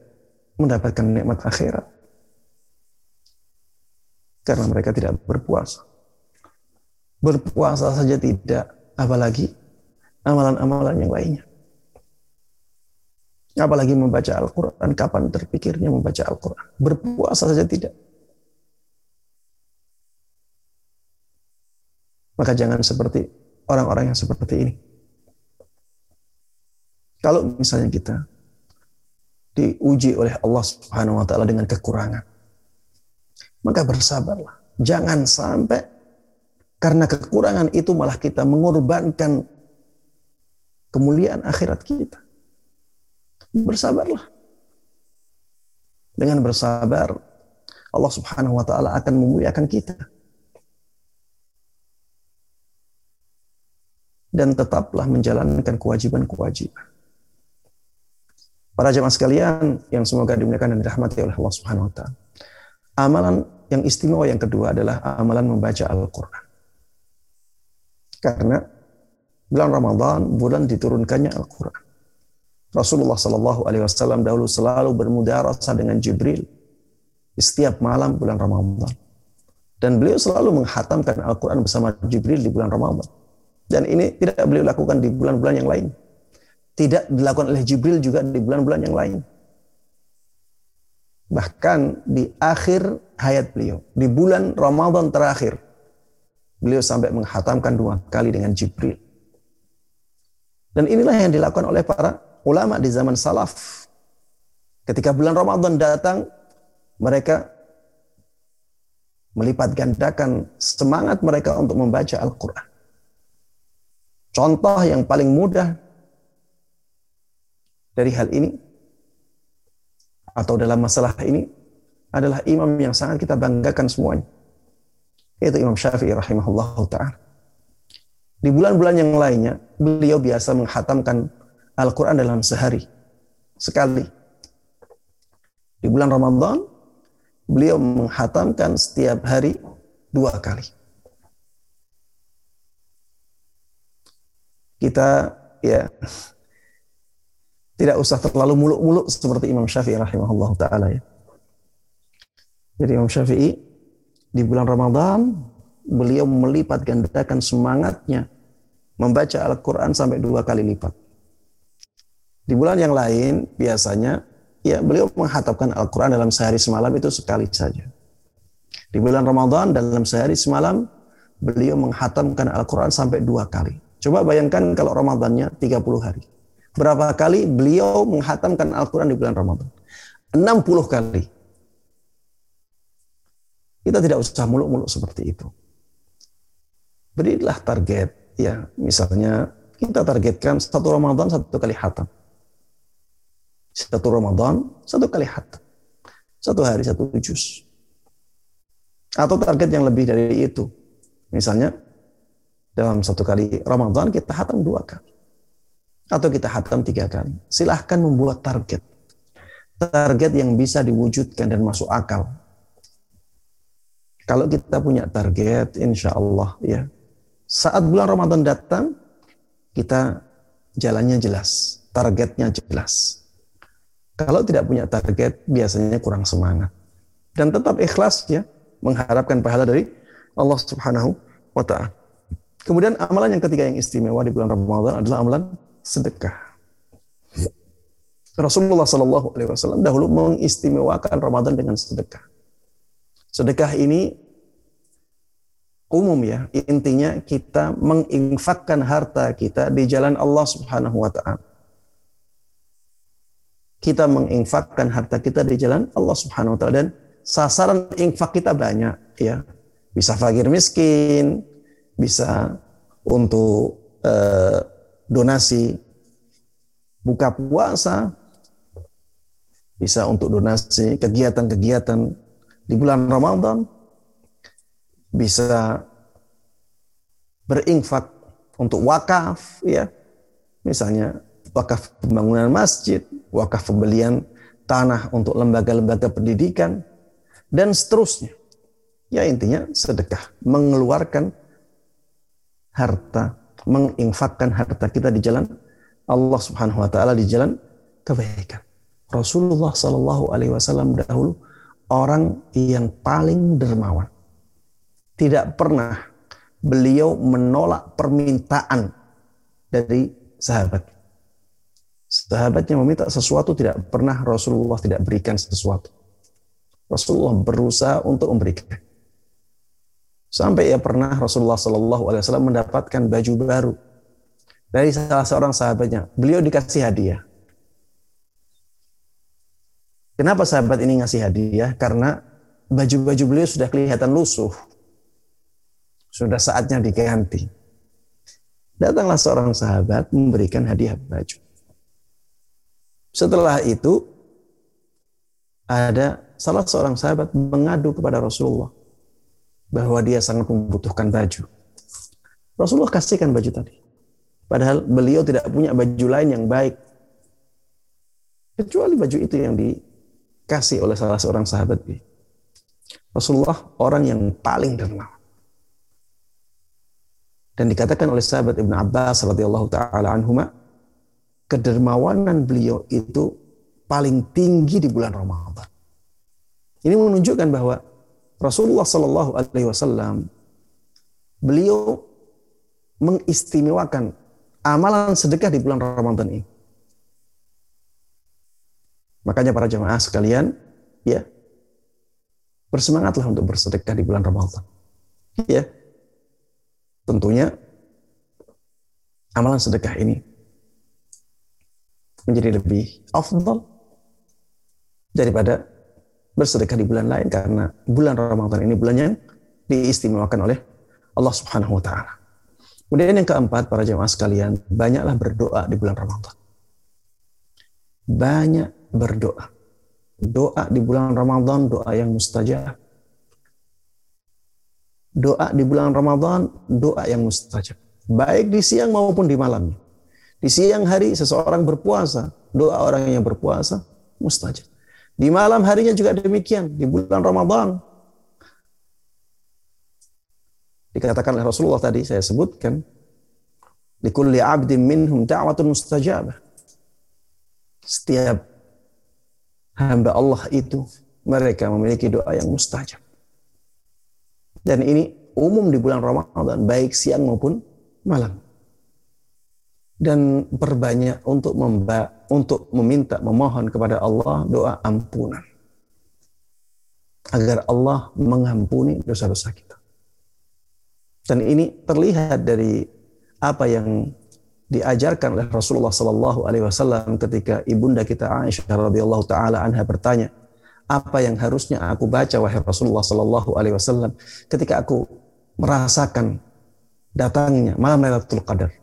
mendapatkan nikmat akhirat. Karena mereka tidak berpuasa. Berpuasa saja tidak, apalagi amalan-amalan yang lainnya. Apalagi membaca Al-Quran. Kapan terpikirnya membaca Al-Quran? Berpuasa saja tidak. Maka jangan seperti orang-orang yang seperti ini. Kalau misalnya kita diuji oleh Allah Subhanahu wa taala dengan kekurangan, maka bersabarlah. Jangan sampai karena kekurangan itu malah kita mengorbankan kemuliaan akhirat kita. Bersabarlah. Dengan bersabar, Allah Subhanahu wa taala akan memuliakan kita. Dan tetaplah menjalankan kewajiban-kewajiban. Para jemaah sekalian yang semoga dimuliakan dan dirahmati oleh Allah Subhanahu wa taala. Amalan yang istimewa yang kedua adalah amalan membaca Al-Qur'an. Karena bulan Ramadan bulan diturunkannya Al-Qur'an. Rasulullah Shallallahu Alaihi Wasallam dahulu selalu bermudarasah dengan Jibril di setiap malam bulan Ramadan. Dan beliau selalu menghatamkan Al-Quran bersama Jibril di bulan Ramadan. Dan ini tidak beliau lakukan di bulan-bulan yang lain. Tidak dilakukan oleh Jibril juga di bulan-bulan yang lain. Bahkan di akhir hayat beliau, di bulan Ramadan terakhir, beliau sampai menghatamkan dua kali dengan Jibril. Dan inilah yang dilakukan oleh para ulama di zaman salaf. Ketika bulan Ramadan datang, mereka melipat gandakan semangat mereka untuk membaca Al-Quran. Contoh yang paling mudah dari hal ini atau dalam masalah ini adalah imam yang sangat kita banggakan semuanya. Yaitu Imam Syafi'i rahimahullah ta'ala. Di bulan-bulan yang lainnya, beliau biasa menghatamkan Al-Quran dalam sehari. Sekali. Di bulan Ramadan, beliau menghatamkan setiap hari dua kali. Kita ya tidak usah terlalu muluk-muluk seperti Imam Syafi'i rahimahullah ta'ala ya. Jadi Imam Syafi'i di bulan Ramadan beliau melipat gandakan semangatnya membaca Al-Quran sampai dua kali lipat. Di bulan yang lain biasanya ya beliau menghatapkan Al-Quran dalam sehari semalam itu sekali saja. Di bulan Ramadan dalam sehari semalam beliau menghatamkan Al-Quran sampai dua kali. Coba bayangkan kalau Ramadannya 30 hari. Berapa kali beliau menghatamkan Al-Quran di bulan Ramadan? 60 kali. Kita tidak usah muluk-muluk seperti itu. Berilah target, ya misalnya kita targetkan satu Ramadan satu kali hatam. Satu Ramadan satu kali hatam. Satu hari satu juz. Atau target yang lebih dari itu. Misalnya dalam satu kali Ramadan kita hatam dua kali. Atau kita hatam tiga kali. Silahkan membuat target. Target yang bisa diwujudkan dan masuk akal. Kalau kita punya target, insya Allah ya, saat bulan Ramadan datang, kita jalannya jelas, targetnya jelas. Kalau tidak punya target, biasanya kurang semangat. Dan tetap ikhlas ya, mengharapkan pahala dari Allah Subhanahu wa taala. Kemudian amalan yang ketiga yang istimewa di bulan Ramadan adalah amalan sedekah. Rasulullah Shallallahu Alaihi Wasallam dahulu mengistimewakan Ramadan dengan sedekah. Sedekah ini umum ya. Intinya kita menginfakkan harta kita di jalan Allah Subhanahu wa taala. Kita menginfakkan harta kita di jalan Allah Subhanahu wa taala dan sasaran infak kita banyak ya. Bisa fakir miskin, bisa untuk eh, donasi. Buka puasa, bisa untuk donasi. Kegiatan-kegiatan di bulan Ramadan, bisa berinfak untuk wakaf ya. Misalnya wakaf pembangunan masjid wakaf pembelian tanah untuk lembaga-lembaga pendidikan dan seterusnya. Ya intinya sedekah. Mengeluarkan harta menginfakkan harta kita di jalan Allah Subhanahu wa taala di jalan kebaikan Rasulullah Shallallahu alaihi wasallam dahulu orang yang paling dermawan tidak pernah beliau menolak permintaan dari sahabat. Sahabatnya meminta sesuatu tidak pernah Rasulullah tidak berikan sesuatu. Rasulullah berusaha untuk memberikan. Sampai ya pernah Rasulullah Shallallahu Alaihi Wasallam mendapatkan baju baru dari salah seorang sahabatnya. Beliau dikasih hadiah. Kenapa sahabat ini ngasih hadiah? Karena baju-baju beliau sudah kelihatan lusuh. Sudah saatnya diganti. Datanglah seorang sahabat memberikan hadiah baju. Setelah itu, ada salah seorang sahabat mengadu kepada Rasulullah bahwa dia sangat membutuhkan baju. Rasulullah kasihkan baju tadi. Padahal beliau tidak punya baju lain yang baik. Kecuali baju itu yang dikasih oleh salah seorang sahabat. Rasulullah orang yang paling dermawan. Dan dikatakan oleh sahabat Ibn Abbas radhiyallahu taala anhuma kedermawanan beliau itu paling tinggi di bulan Ramadan. Ini menunjukkan bahwa Rasulullah Shallallahu Alaihi Wasallam beliau mengistimewakan amalan sedekah di bulan Ramadan ini. Makanya para jemaah sekalian, ya bersemangatlah untuk bersedekah di bulan Ramadan. Ya, tentunya amalan sedekah ini menjadi lebih afdal daripada bersedekah di bulan lain karena bulan Ramadan ini bulan yang diistimewakan oleh Allah Subhanahu wa taala. Kemudian yang keempat para jemaah sekalian, banyaklah berdoa di bulan Ramadan. Banyak berdoa. Doa di bulan Ramadan doa yang mustajab doa di bulan Ramadan, doa yang mustajab. Baik di siang maupun di malam. Di siang hari seseorang berpuasa, doa orang yang berpuasa mustajab. Di malam harinya juga demikian, di bulan Ramadan. Dikatakan oleh Rasulullah tadi, saya sebutkan, likulli abdin minhum da'watun mustajabah. Setiap hamba Allah itu, mereka memiliki doa yang mustajab. Dan ini umum di bulan Ramadan, baik siang maupun malam. Dan berbanyak untuk memba untuk meminta, memohon kepada Allah doa ampunan. Agar Allah mengampuni dosa-dosa kita. Dan ini terlihat dari apa yang diajarkan oleh Rasulullah Sallallahu Alaihi Wasallam ketika ibunda kita Aisyah radhiyallahu taala anha bertanya, apa yang harusnya aku baca wahai Rasulullah Sallallahu Alaihi Wasallam ketika aku merasakan datangnya malam Lailatul Qadar.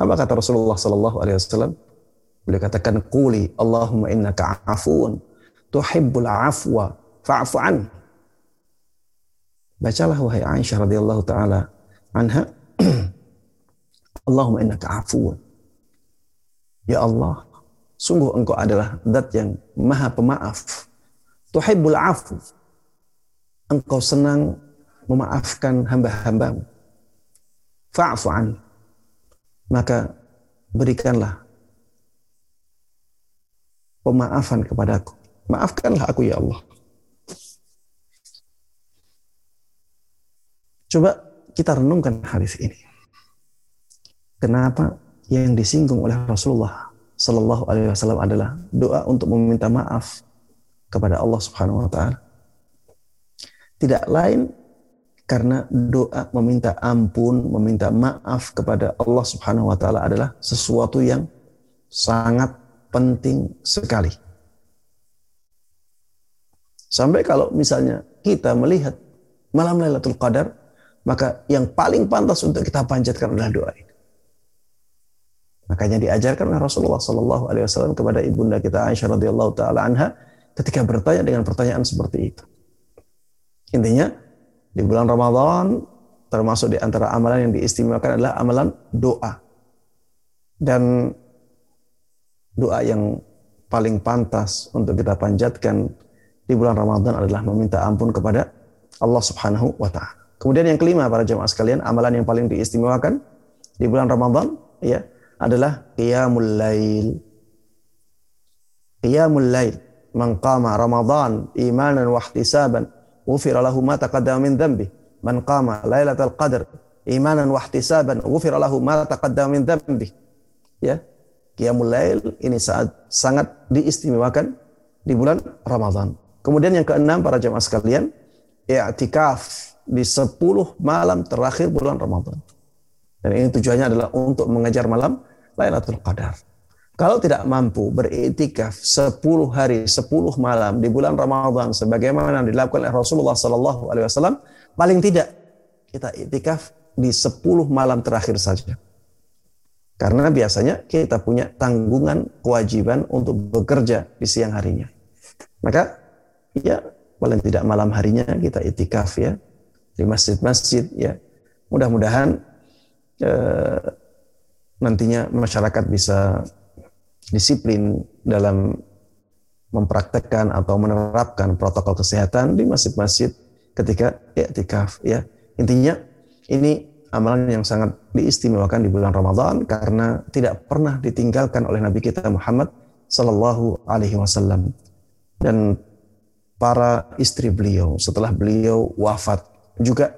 Apa kata Rasulullah Sallallahu Alaihi Wasallam? Beliau katakan, "Quli Allahumma innaka afun tuhibbul afwa fa'fu an." Bacalah wahai Aisyah radhiyallahu taala anha, [CLEARS THROAT] Allahumma innaka afun. Ya Allah, sungguh engkau adalah zat yang maha pemaaf. Tuhibbul afu. Engkau senang memaafkan hamba-hambamu. Fa'fu an. Maka berikanlah pemaafan kepadaku. Maafkanlah aku ya Allah. Coba kita renungkan hadis ini. Kenapa yang disinggung oleh Rasulullah Sallallahu Alaihi Wasallam adalah doa untuk meminta maaf kepada Allah Subhanahu Wa Taala. Tidak lain karena doa meminta ampun, meminta maaf kepada Allah Subhanahu Wa Taala adalah sesuatu yang sangat penting sekali. Sampai kalau misalnya kita melihat malam Lailatul Qadar, maka yang paling pantas untuk kita panjatkan adalah doa ini. Makanya diajarkan oleh Rasulullah Sallallahu Alaihi Wasallam kepada ibunda kita Aisyah radhiyallahu taala anha ketika bertanya dengan pertanyaan seperti itu. Intinya di bulan Ramadan termasuk di antara amalan yang diistimewakan adalah amalan doa. Dan doa yang paling pantas untuk kita panjatkan di bulan Ramadan adalah meminta ampun kepada Allah Subhanahu wa taala. Kemudian yang kelima para jemaah sekalian, amalan yang paling diistimewakan di bulan Ramadan ya adalah qiyamul lail. Qiyamul lail man qama Ramadan imanan wa ihtisaban ghufira lahu ma taqaddama min dhanbi. Man qama lailatul qadr imanan wa ihtisaban ghufira lahu ma taqaddama min dhanbi. Ya, Qiyamul Lail ini saat sangat diistimewakan di bulan Ramadan. Kemudian yang keenam para jemaah sekalian, i'tikaf di 10 malam terakhir bulan Ramadan. Dan ini tujuannya adalah untuk mengejar malam Lailatul Qadar. Kalau tidak mampu beriktikaf 10 hari, 10 malam di bulan Ramadan sebagaimana dilakukan oleh Rasulullah sallallahu alaihi wasallam, paling tidak kita iktikaf di 10 malam terakhir saja. Karena biasanya kita punya tanggungan kewajiban untuk bekerja di siang harinya. Maka ya paling tidak malam harinya kita itikaf ya di masjid-masjid ya. Mudah-mudahan eh, nantinya masyarakat bisa disiplin dalam mempraktekkan atau menerapkan protokol kesehatan di masjid-masjid ketika iktikaf ya. Intinya ini amalan yang sangat diistimewakan di bulan Ramadan karena tidak pernah ditinggalkan oleh Nabi kita Muhammad Sallallahu Alaihi Wasallam dan para istri beliau setelah beliau wafat juga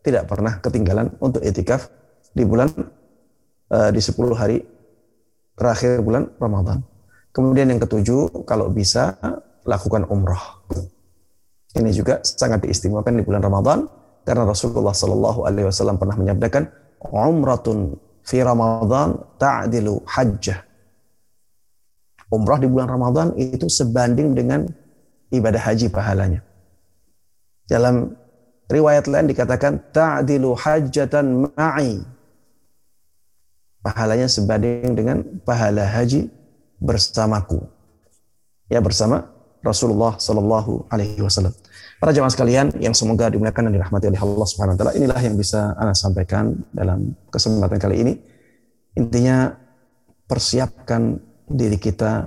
tidak pernah ketinggalan untuk etikaf di bulan uh, di 10 hari terakhir bulan Ramadan. Kemudian yang ketujuh, kalau bisa lakukan umroh. Ini juga sangat diistimewakan di bulan Ramadan karena Rasulullah Shallallahu Alaihi Wasallam pernah menyabdakan, umratun fi Ramadan ta'dilu hajjah. Umrah di bulan Ramadan itu sebanding dengan ibadah haji pahalanya. Dalam riwayat lain dikatakan ta'dilu hajjatan ma'i. Pahalanya sebanding dengan pahala haji bersamaku. Ya bersama Rasulullah Shallallahu Alaihi Wasallam. Para jemaah sekalian yang semoga dimuliakan dan dirahmati oleh Allah Subhanahu wa taala, inilah yang bisa Anda sampaikan dalam kesempatan kali ini. Intinya persiapkan diri kita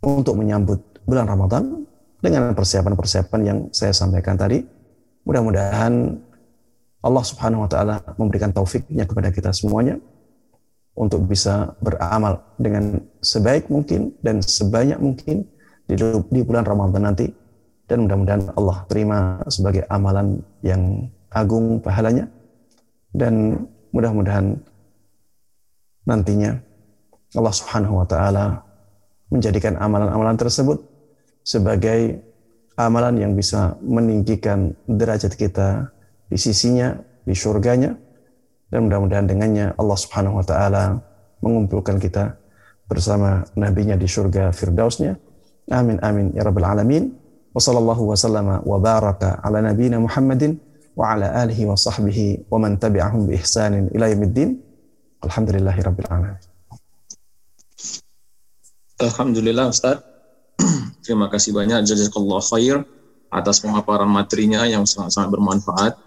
untuk menyambut bulan Ramadan dengan persiapan-persiapan yang saya sampaikan tadi. Mudah-mudahan Allah Subhanahu wa taala memberikan taufiknya kepada kita semuanya untuk bisa beramal dengan sebaik mungkin dan sebanyak mungkin di, bulan Ramadan nanti. Dan mudah-mudahan Allah terima sebagai amalan yang agung pahalanya. Dan mudah-mudahan nantinya Allah Subhanahu wa taala menjadikan amalan-amalan tersebut sebagai amalan yang bisa meninggikan derajat kita di sisinya, di surganya, dan mudah-mudahan dengannya Allah Subhanahu wa taala mengumpulkan kita bersama nabinya di surga firdausnya. Amin amin ya rabbal alamin. Wa sallallahu wa sallama wa baraka ala nabiyyina Muhammadin wa ala alihi wa sahbihi wa man tabi'ahum bi ihsanin ila yaumiddin. Alhamdulillahi rabbil alamin. Alhamdulillah Ustaz. [CLEARS THROAT] Terima kasih banyak jazakallah khair atas pemaparan materinya yang sangat-sangat bermanfaat.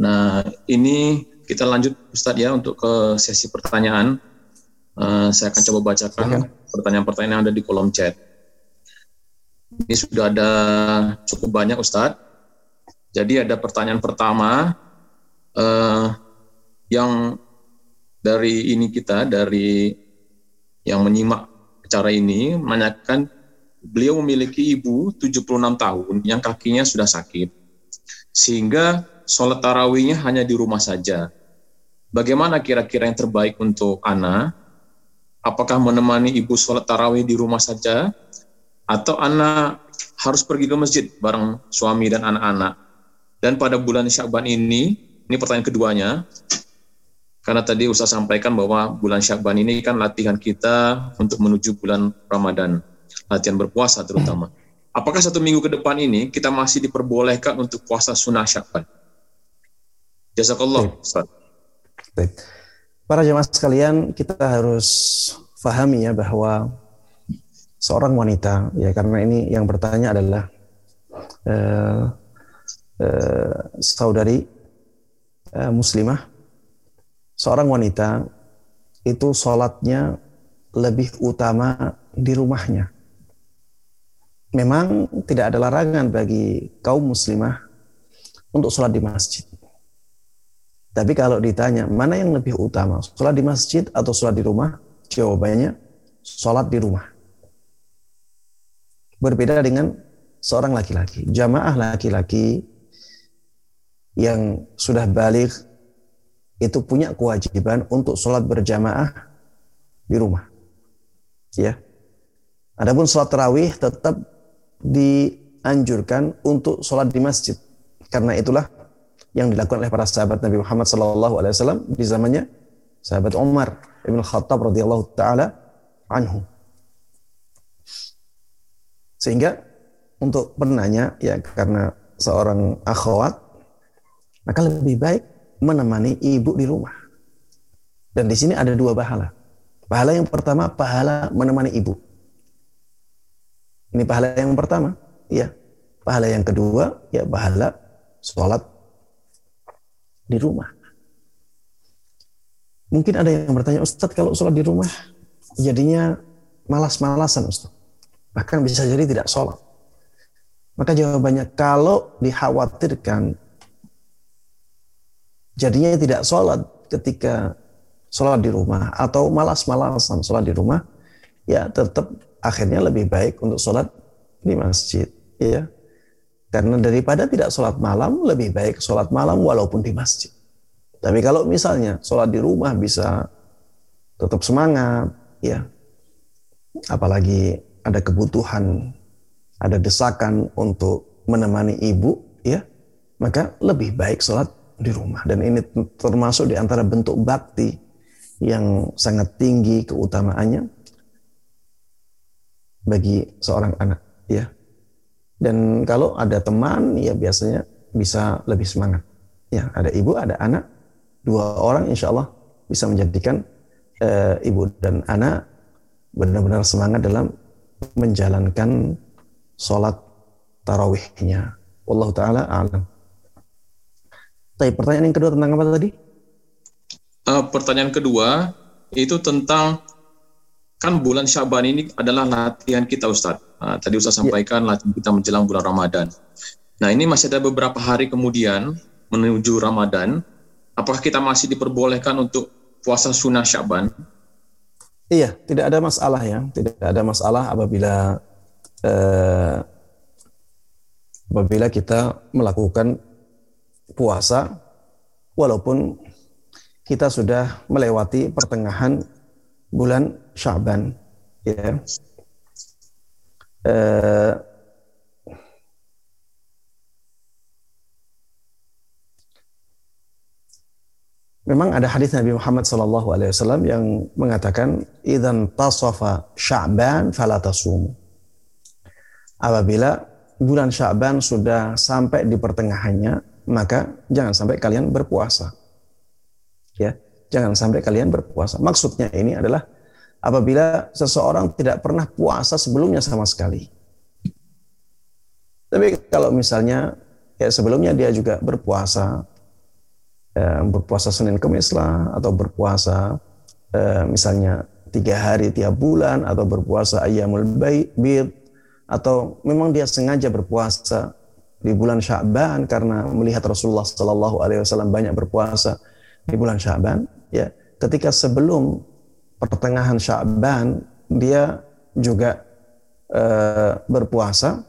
Nah, ini kita lanjut Ustaz ya untuk ke sesi pertanyaan. Uh, saya akan coba bacakan pertanyaan-pertanyaan yang ada di kolom chat. Ini sudah ada cukup banyak Ustadz. Jadi ada pertanyaan pertama uh, yang dari ini kita dari yang menyimak acara ini menanyakan beliau memiliki ibu 76 tahun yang kakinya sudah sakit sehingga sholat tarawihnya hanya di rumah saja. Bagaimana kira-kira yang terbaik untuk Ana? Apakah menemani ibu sholat tarawih di rumah saja? Atau Ana harus pergi ke masjid bareng suami dan anak-anak? Dan pada bulan Syakban ini, ini pertanyaan keduanya, karena tadi Ustaz sampaikan bahwa bulan Syakban ini kan latihan kita untuk menuju bulan Ramadan, latihan berpuasa terutama. Apakah satu minggu ke depan ini kita masih diperbolehkan untuk puasa sunnah Syakban? Jazakallah, Ustaz. Baik. Para jemaah sekalian, kita harus fahami ya bahwa seorang wanita, ya karena ini yang bertanya adalah uh, uh, saudari uh, muslimah, seorang wanita itu sholatnya lebih utama di rumahnya. Memang tidak ada larangan bagi kaum muslimah untuk sholat di masjid. Tapi kalau ditanya mana yang lebih utama, sholat di masjid atau sholat di rumah? Jawabannya sholat di rumah. Berbeda dengan seorang laki-laki. Jamaah laki-laki yang sudah balik itu punya kewajiban untuk sholat berjamaah di rumah. Ya. Adapun sholat tarawih tetap dianjurkan untuk sholat di masjid. Karena itulah yang dilakukan oleh para sahabat Nabi Muhammad SAW di zamannya sahabat Umar ibn Khattab radhiyallahu taala anhu. Sehingga untuk penanya ya karena seorang akhwat maka lebih baik menemani ibu di rumah. Dan di sini ada dua pahala. Pahala yang pertama pahala menemani ibu. Ini pahala yang pertama, ya. Pahala yang kedua ya pahala sholat di rumah. Mungkin ada yang bertanya, Ustadz kalau sholat di rumah jadinya malas-malasan Ustadz. Bahkan bisa jadi tidak sholat. Maka jawabannya kalau dikhawatirkan jadinya tidak sholat ketika sholat di rumah atau malas-malasan sholat di rumah, ya tetap akhirnya lebih baik untuk sholat di masjid. Ya, karena daripada tidak sholat malam, lebih baik sholat malam walaupun di masjid. Tapi kalau misalnya sholat di rumah bisa tetap semangat, ya, apalagi ada kebutuhan, ada desakan untuk menemani ibu, ya, maka lebih baik sholat di rumah. Dan ini termasuk di antara bentuk bakti yang sangat tinggi keutamaannya bagi seorang anak, ya. Dan kalau ada teman, ya biasanya bisa lebih semangat. Ya, ada ibu, ada anak, dua orang insya Allah bisa menjadikan e, ibu dan anak benar-benar semangat dalam menjalankan sholat tarawihnya. Wallahu taala alam. Tapi pertanyaan yang kedua tentang apa tadi? Uh, pertanyaan kedua itu tentang kan bulan Syaban ini adalah latihan kita Ustadz. Nah, tadi Ustadz ya. sampaikan yeah. latihan kita menjelang bulan Ramadan. Nah ini masih ada beberapa hari kemudian menuju Ramadan. Apakah kita masih diperbolehkan untuk puasa sunnah Syaban? Iya, tidak ada masalah ya. Tidak ada masalah apabila eh, apabila kita melakukan puasa walaupun kita sudah melewati pertengahan bulan Syaban ya. Eh, Memang ada hadis Nabi Muhammad SAW yang mengatakan idan tasafa Sya'ban fala tasum. Apabila bulan Sya'ban sudah sampai di pertengahannya, maka jangan sampai kalian berpuasa. Ya, jangan sampai kalian berpuasa. Maksudnya ini adalah apabila seseorang tidak pernah puasa sebelumnya sama sekali. Tapi kalau misalnya ya sebelumnya dia juga berpuasa, eh, berpuasa Senin Kemis lah atau berpuasa eh, misalnya tiga hari tiap bulan atau berpuasa ayamul bid atau memang dia sengaja berpuasa di bulan Syaban karena melihat Rasulullah Shallallahu Alaihi Wasallam banyak berpuasa di bulan Syaban ya ketika sebelum pertengahan Syaban dia juga eh, berpuasa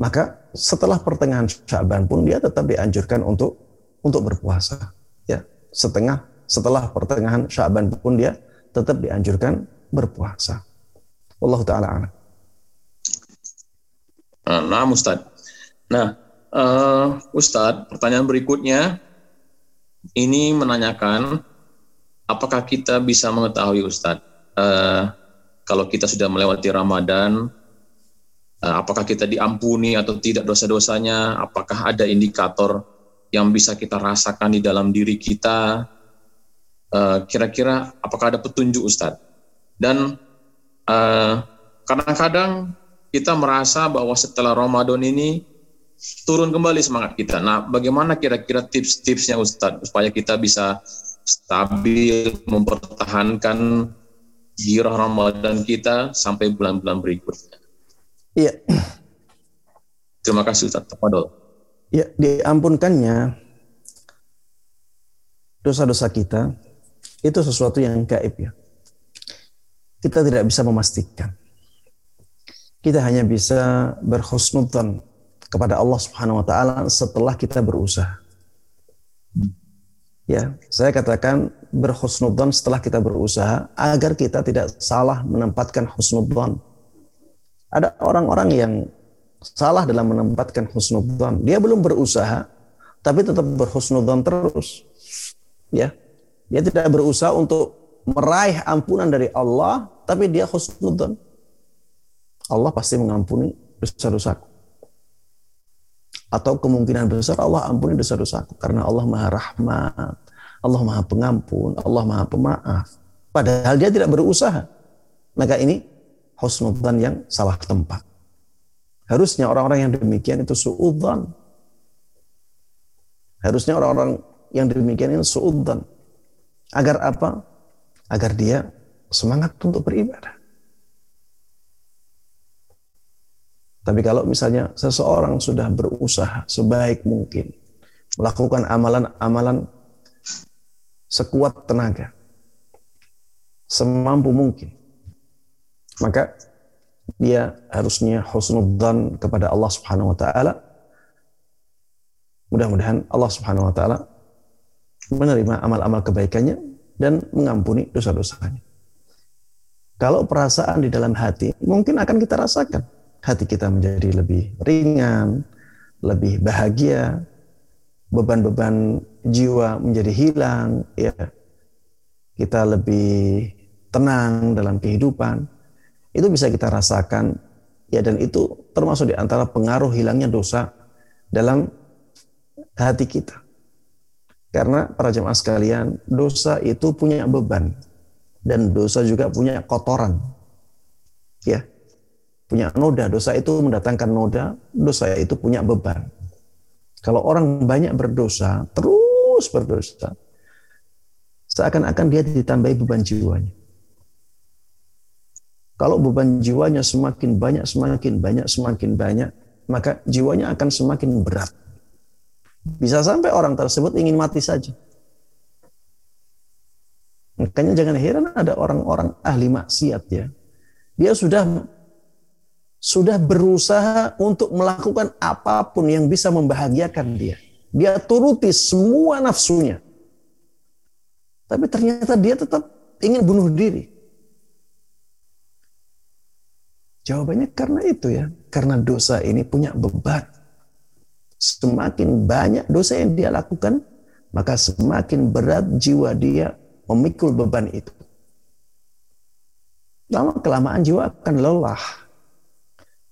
maka setelah pertengahan Syaban pun dia tetap dianjurkan untuk untuk berpuasa setengah setelah pertengahan Syaban pun dia tetap dianjurkan berpuasa. Allah taala. Nah, Ustaz. Nah, uh, Ustaz, pertanyaan berikutnya ini menanyakan apakah kita bisa mengetahui Ustaz uh, kalau kita sudah melewati Ramadan uh, apakah kita diampuni atau tidak dosa-dosanya, apakah ada indikator yang bisa kita rasakan di dalam diri kita. Eh, kira-kira uh, apakah ada petunjuk Ustadz? Dan eh, kadang-kadang kita merasa bahwa setelah Ramadan ini turun kembali semangat kita. Nah, bagaimana kira-kira tips-tipsnya Ustadz supaya kita bisa stabil mempertahankan girah Ramadan kita sampai bulan-bulan berikutnya? Iya. Terima kasih Ustadz. Tafadol. Ya, diampunkannya dosa-dosa kita itu sesuatu yang gaib ya. Kita tidak bisa memastikan. Kita hanya bisa berhusnudzon kepada Allah Subhanahu wa taala setelah kita berusaha. Ya, saya katakan berhusnudzon setelah kita berusaha agar kita tidak salah menempatkan husnudzon. Ada orang-orang yang salah dalam menempatkan husnudzon. Dia belum berusaha, tapi tetap berhusnudzon terus. Ya, dia tidak berusaha untuk meraih ampunan dari Allah, tapi dia husnudzon. Allah pasti mengampuni dosa-dosaku. Atau kemungkinan besar Allah ampuni dosa-dosaku karena Allah Maha Rahmat, Allah Maha Pengampun, Allah Maha Pemaaf. Padahal dia tidak berusaha. Maka ini husnudzon yang salah tempat. Harusnya orang-orang yang demikian itu suudzon. Harusnya orang-orang yang demikian itu suudzon. Agar apa? Agar dia semangat untuk beribadah. Tapi kalau misalnya seseorang sudah berusaha sebaik mungkin melakukan amalan-amalan sekuat tenaga, semampu mungkin, maka dia harusnya husnudzan kepada Allah Subhanahu wa taala. Mudah-mudahan Allah Subhanahu wa taala menerima amal-amal kebaikannya dan mengampuni dosa-dosanya. Kalau perasaan di dalam hati mungkin akan kita rasakan. Hati kita menjadi lebih ringan, lebih bahagia, beban-beban jiwa menjadi hilang, ya. Kita lebih tenang dalam kehidupan itu bisa kita rasakan ya dan itu termasuk di antara pengaruh hilangnya dosa dalam hati kita. Karena para jemaah sekalian, dosa itu punya beban dan dosa juga punya kotoran. Ya. Punya noda, dosa itu mendatangkan noda, dosa itu punya beban. Kalau orang banyak berdosa, terus berdosa, seakan-akan dia ditambahi beban jiwanya. Kalau beban jiwanya semakin banyak, semakin banyak, semakin banyak, maka jiwanya akan semakin berat. Bisa sampai orang tersebut ingin mati saja. Makanya jangan heran ada orang-orang ahli maksiat ya. Dia sudah sudah berusaha untuk melakukan apa pun yang bisa membahagiakan dia. Dia turuti semua nafsunya. Tapi ternyata dia tetap ingin bunuh diri. Jawabannya karena itu ya. Karena dosa ini punya beban. Semakin banyak dosa yang dia lakukan, maka semakin berat jiwa dia memikul beban itu. Lama kelamaan jiwa akan lelah.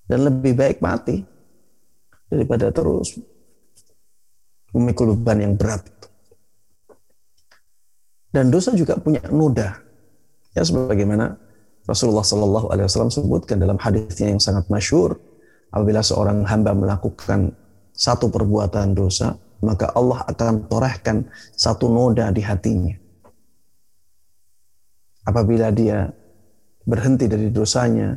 Dan lebih baik mati daripada terus memikul beban yang berat itu. Dan dosa juga punya noda. Ya sebagaimana Rasulullah Shallallahu Alaihi Wasallam sebutkan dalam hadisnya yang sangat masyur, apabila seorang hamba melakukan satu perbuatan dosa, maka Allah akan torehkan satu noda di hatinya. Apabila dia berhenti dari dosanya,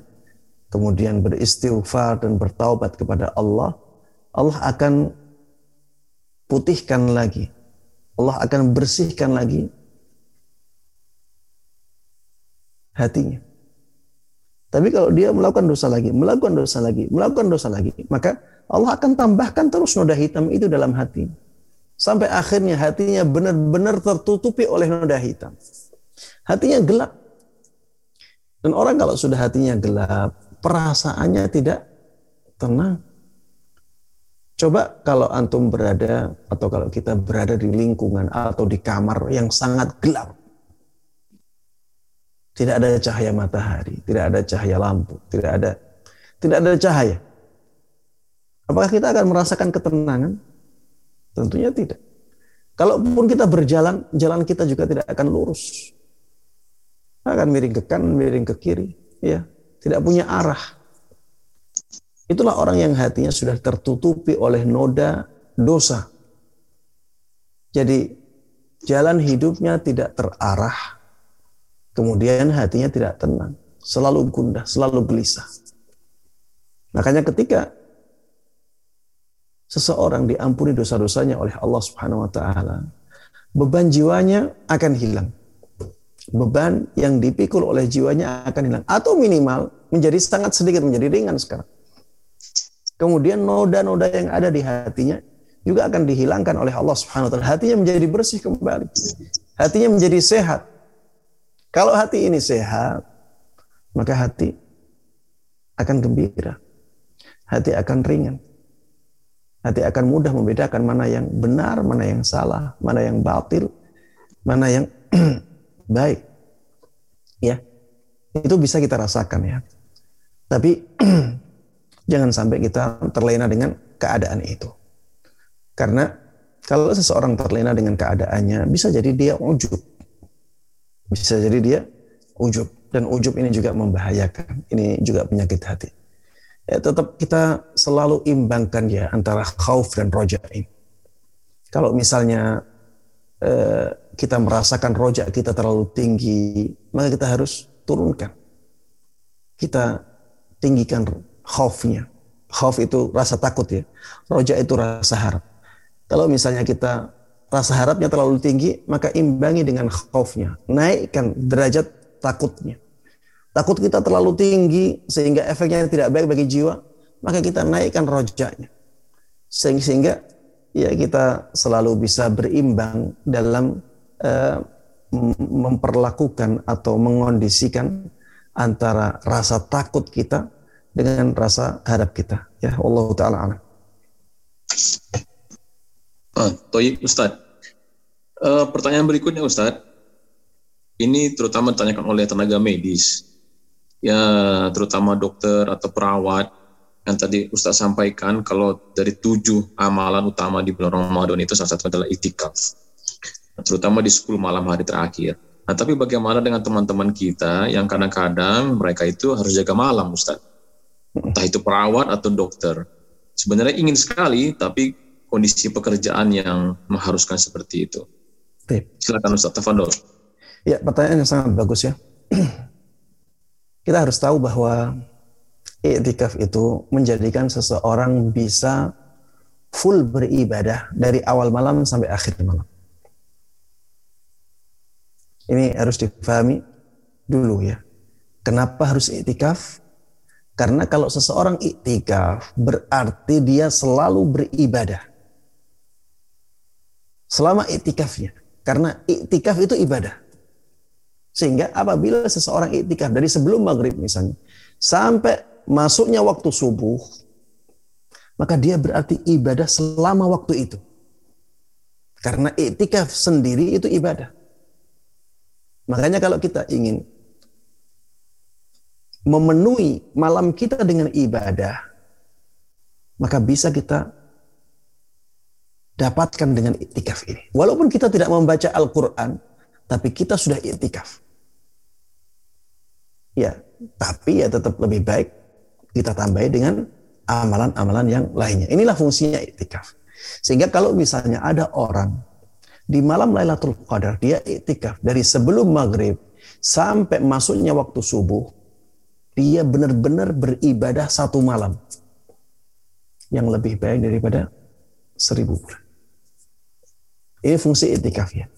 kemudian beristighfar dan bertaubat kepada Allah, Allah akan putihkan lagi. Allah akan bersihkan lagi hatinya. Tapi kalau dia melakukan dosa lagi, melakukan dosa lagi, melakukan dosa lagi, maka Allah akan tambahkan terus noda hitam itu dalam hati. Sampai akhirnya hatinya benar-benar tertutupi oleh noda hitam. Hatinya gelap. Dan orang kalau sudah hatinya gelap, perasaannya tidak tenang. Coba kalau antum berada atau kalau kita berada di lingkungan atau di kamar yang sangat gelap. Tidak ada cahaya matahari, tidak ada cahaya lampu, tidak ada tidak ada cahaya. Apakah kita akan merasakan ketenangan? Tentunya tidak. Kalaupun kita berjalan, jalan kita juga tidak akan lurus. Akan miring ke kanan, miring ke kiri, ya, tidak punya arah. Itulah orang yang hatinya sudah tertutupi oleh noda dosa. Jadi jalan hidupnya tidak terarah, Kemudian hatinya tidak tenang, selalu gundah, selalu gelisah. Makanya ketika seseorang diampuni dosa-dosanya oleh Allah Subhanahu wa taala, beban jiwanya akan hilang. Beban yang dipikul oleh jiwanya akan hilang atau minimal menjadi sangat sedikit menjadi ringan sekarang. Kemudian noda-noda yang ada di hatinya juga akan dihilangkan oleh Allah Subhanahu wa taala. Hatinya menjadi bersih kembali. Hatinya menjadi sehat. Kalau hati ini sehat, maka hati akan gembira. Hati akan ringan. Hati akan mudah membedakan mana yang benar, mana yang salah, mana yang batil, mana yang [CLEARS THROAT] baik. Ya. Itu bisa kita rasakan ya. Tapi [CLEARS THROAT] jangan sampai kita terlena dengan keadaan itu. Karena kalau seseorang terlena dengan keadaannya, bisa jadi dia ujub bisa jadi dia ujub dan ujub ini juga membahayakan. Ini juga penyakit hati. Ya, tetap kita selalu imbangkan ya antara khauf dan roja ini. Kalau misalnya eh, kita merasakan roja kita terlalu tinggi, maka kita harus turunkan. Kita tinggikan khaufnya. Khauf itu rasa takut ya. Roja itu rasa harap. Kalau misalnya kita rasa harapnya terlalu tinggi, maka imbangi dengan khaufnya. Naikkan derajat takutnya. Takut kita terlalu tinggi sehingga efeknya tidak baik bagi jiwa, maka kita naikkan rojaknya. Sehingga ya kita selalu bisa berimbang dalam uh, memperlakukan atau mengondisikan antara rasa takut kita dengan rasa harap kita. Ya Allah taala alam. Ah, Ustaz. Uh, pertanyaan berikutnya Ustaz. Ini terutama ditanyakan oleh tenaga medis. Ya, terutama dokter atau perawat yang tadi Ustaz sampaikan kalau dari tujuh amalan utama di bulan Ramadan itu salah satu adalah itikaf. Terutama di 10 malam hari terakhir. Nah, tapi bagaimana dengan teman-teman kita yang kadang-kadang mereka itu harus jaga malam, Ustaz? Entah itu perawat atau dokter. Sebenarnya ingin sekali, tapi kondisi pekerjaan yang mengharuskan seperti itu. Silakan Ustaz Tafadol. Ya, pertanyaan yang sangat bagus ya. [CLEARS THROAT] Kita harus tahu bahwa i'tikaf itu menjadikan seseorang bisa full beribadah dari awal malam sampai akhir malam. Ini harus difahami dulu ya. Kenapa harus i'tikaf? Karena kalau seseorang iktikaf berarti dia selalu beribadah. Selama iktikafnya. Karena iktikaf itu ibadah. Sehingga apabila seseorang iktikaf dari sebelum maghrib misalnya. Sampai masuknya waktu subuh. Maka dia berarti ibadah selama waktu itu. Karena iktikaf sendiri itu ibadah. Makanya kalau kita ingin memenuhi malam kita dengan ibadah, maka bisa kita dapatkan dengan iktikaf ini. Walaupun kita tidak membaca Al-Quran, tapi kita sudah iktikaf. Ya, tapi ya tetap lebih baik kita tambahi dengan amalan-amalan yang lainnya. Inilah fungsinya iktikaf. Sehingga kalau misalnya ada orang di malam Lailatul Qadar dia iktikaf dari sebelum maghrib sampai masuknya waktu subuh, dia benar-benar beribadah satu malam yang lebih baik daripada seribu bulan. Ini fungsi itikaf ya.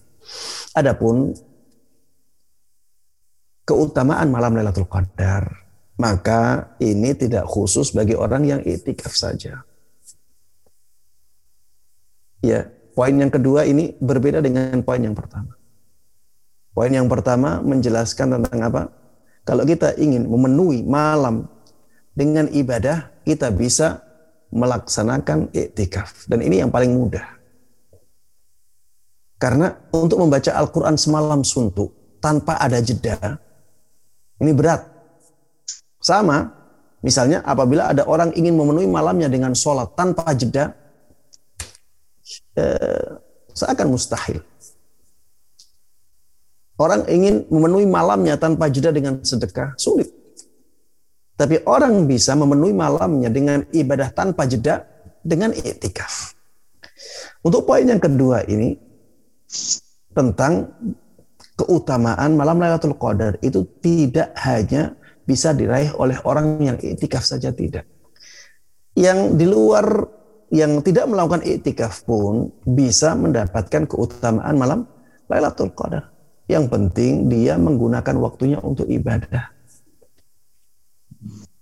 Adapun keutamaan malam Lailatul Qadar, maka ini tidak khusus bagi orang yang itikaf saja. Ya, poin yang kedua ini berbeda dengan poin yang pertama. Poin yang pertama menjelaskan tentang apa? Kalau kita ingin memenuhi malam dengan ibadah, kita bisa melaksanakan iktikaf. Dan ini yang paling mudah. Karena untuk membaca Al-Quran semalam suntuk, tanpa ada jeda, ini berat. Sama, misalnya apabila ada orang ingin memenuhi malamnya dengan sholat tanpa jeda, eh, seakan mustahil. Orang ingin memenuhi malamnya tanpa jeda dengan sedekah, sulit. Tapi orang bisa memenuhi malamnya dengan ibadah tanpa jeda dengan iktikaf. Untuk poin yang kedua ini tentang keutamaan malam Lailatul Qadar itu tidak hanya bisa diraih oleh orang yang iktikaf saja tidak. Yang di luar yang tidak melakukan iktikaf pun bisa mendapatkan keutamaan malam Lailatul Qadar. Yang penting dia menggunakan waktunya untuk ibadah.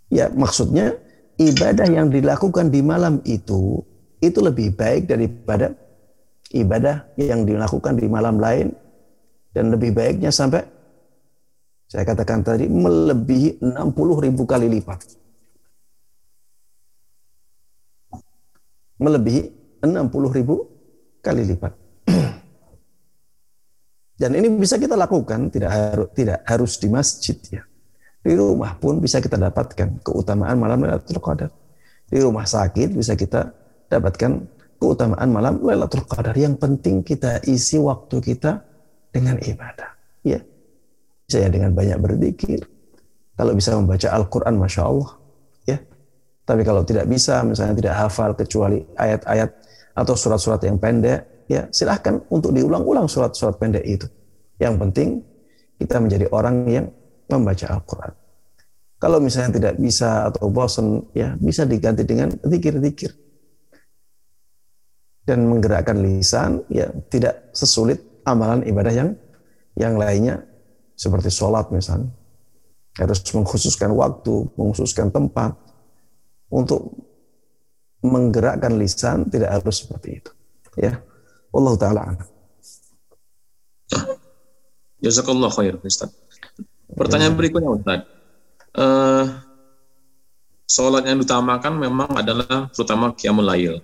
Ya, maksudnya ibadah yang dilakukan di malam itu itu lebih baik daripada ibadah yang dilakukan di malam lain dan lebih baiknya sampai saya katakan tadi melebihi 60 ribu kali lipat. Melebihi 60 ribu kali lipat. [CLEARS THROAT] Dan ini bisa kita lakukan tidak harus tidak harus di masjid ya. Di rumah pun bisa kita dapatkan keutamaan malam Lailatul Qadar. Di rumah sakit bisa kita dapatkan keutamaan malam Lailatul Qadar. Yang penting kita isi waktu kita dengan ibadah. Ya. Saya dengan banyak berzikir. Kalau bisa membaca Al-Quran, Masya Allah. Tapi kalau tidak bisa, misalnya tidak hafal kecuali ayat-ayat atau surat-surat yang pendek, ya silahkan untuk diulang-ulang surat-surat pendek itu. Yang penting kita menjadi orang yang membaca Al-Quran. Kalau misalnya tidak bisa atau bosan, ya bisa diganti dengan zikir-zikir. Dan menggerakkan lisan, ya tidak sesulit amalan ibadah yang yang lainnya seperti sholat misalnya. Harus mengkhususkan waktu, mengkhususkan tempat untuk menggerakkan lisan tidak harus seperti itu. Ya. Allah taala Jazakallah khair Ustaz. Pertanyaan ya. berikutnya Ustaz. Uh, sholat yang diutamakan memang adalah terutama qiyamul lail.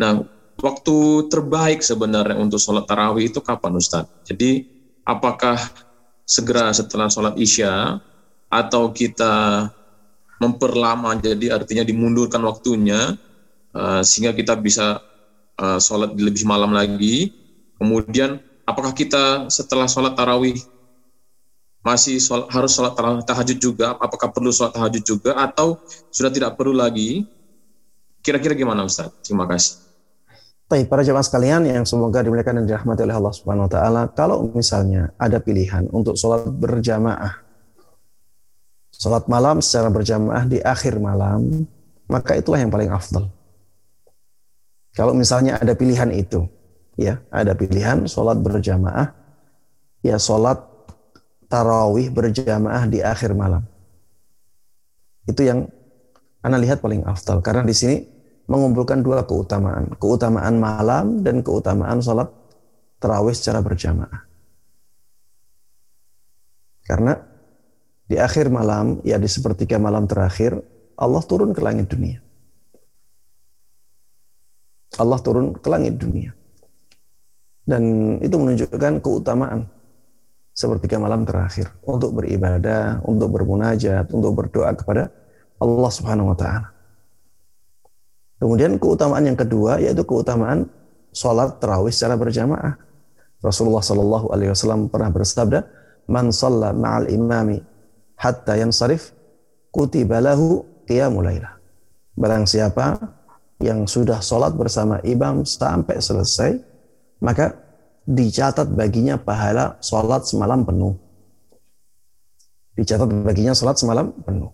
Nah, waktu terbaik sebenarnya untuk sholat tarawih itu kapan Ustaz? Jadi apakah segera setelah sholat isya atau kita memperlama jadi artinya dimundurkan waktunya uh, sehingga kita bisa uh, sholat lebih malam lagi. Kemudian apakah kita setelah sholat tarawih masih sholat, harus sholat tahajud juga? Apakah perlu sholat tahajud juga atau sudah tidak perlu lagi? Kira-kira gimana Ustaz? Terima kasih. Baik, para jemaah sekalian yang semoga dimuliakan dan dirahmati oleh Allah Subhanahu wa taala, kalau misalnya ada pilihan untuk sholat berjamaah, sholat malam secara berjamaah di akhir malam, maka itulah yang paling afdal. Kalau misalnya ada pilihan itu, ya ada pilihan sholat berjamaah, ya sholat tarawih berjamaah di akhir malam. Itu yang Anda lihat paling afdal karena di sini mengumpulkan dua keutamaan, keutamaan malam dan keutamaan salat tarawih secara berjamaah. Karena di akhir malam, ya di sepertiga malam terakhir, Allah turun ke langit dunia. Allah turun ke langit dunia. Dan itu menunjukkan keutamaan sepertiga malam terakhir untuk beribadah, untuk bermunajat, untuk berdoa kepada Allah Subhanahu wa taala. Kemudian keutamaan yang kedua yaitu keutamaan sholat terawih secara berjamaah. Rasulullah Shallallahu Alaihi Wasallam pernah bersabda, "Man shalla ma'al imami hatta yansarif kutiba lahu qiyamul Barang siapa yang sudah sholat bersama imam sampai selesai, maka dicatat baginya pahala sholat semalam penuh. Dicatat baginya sholat semalam penuh.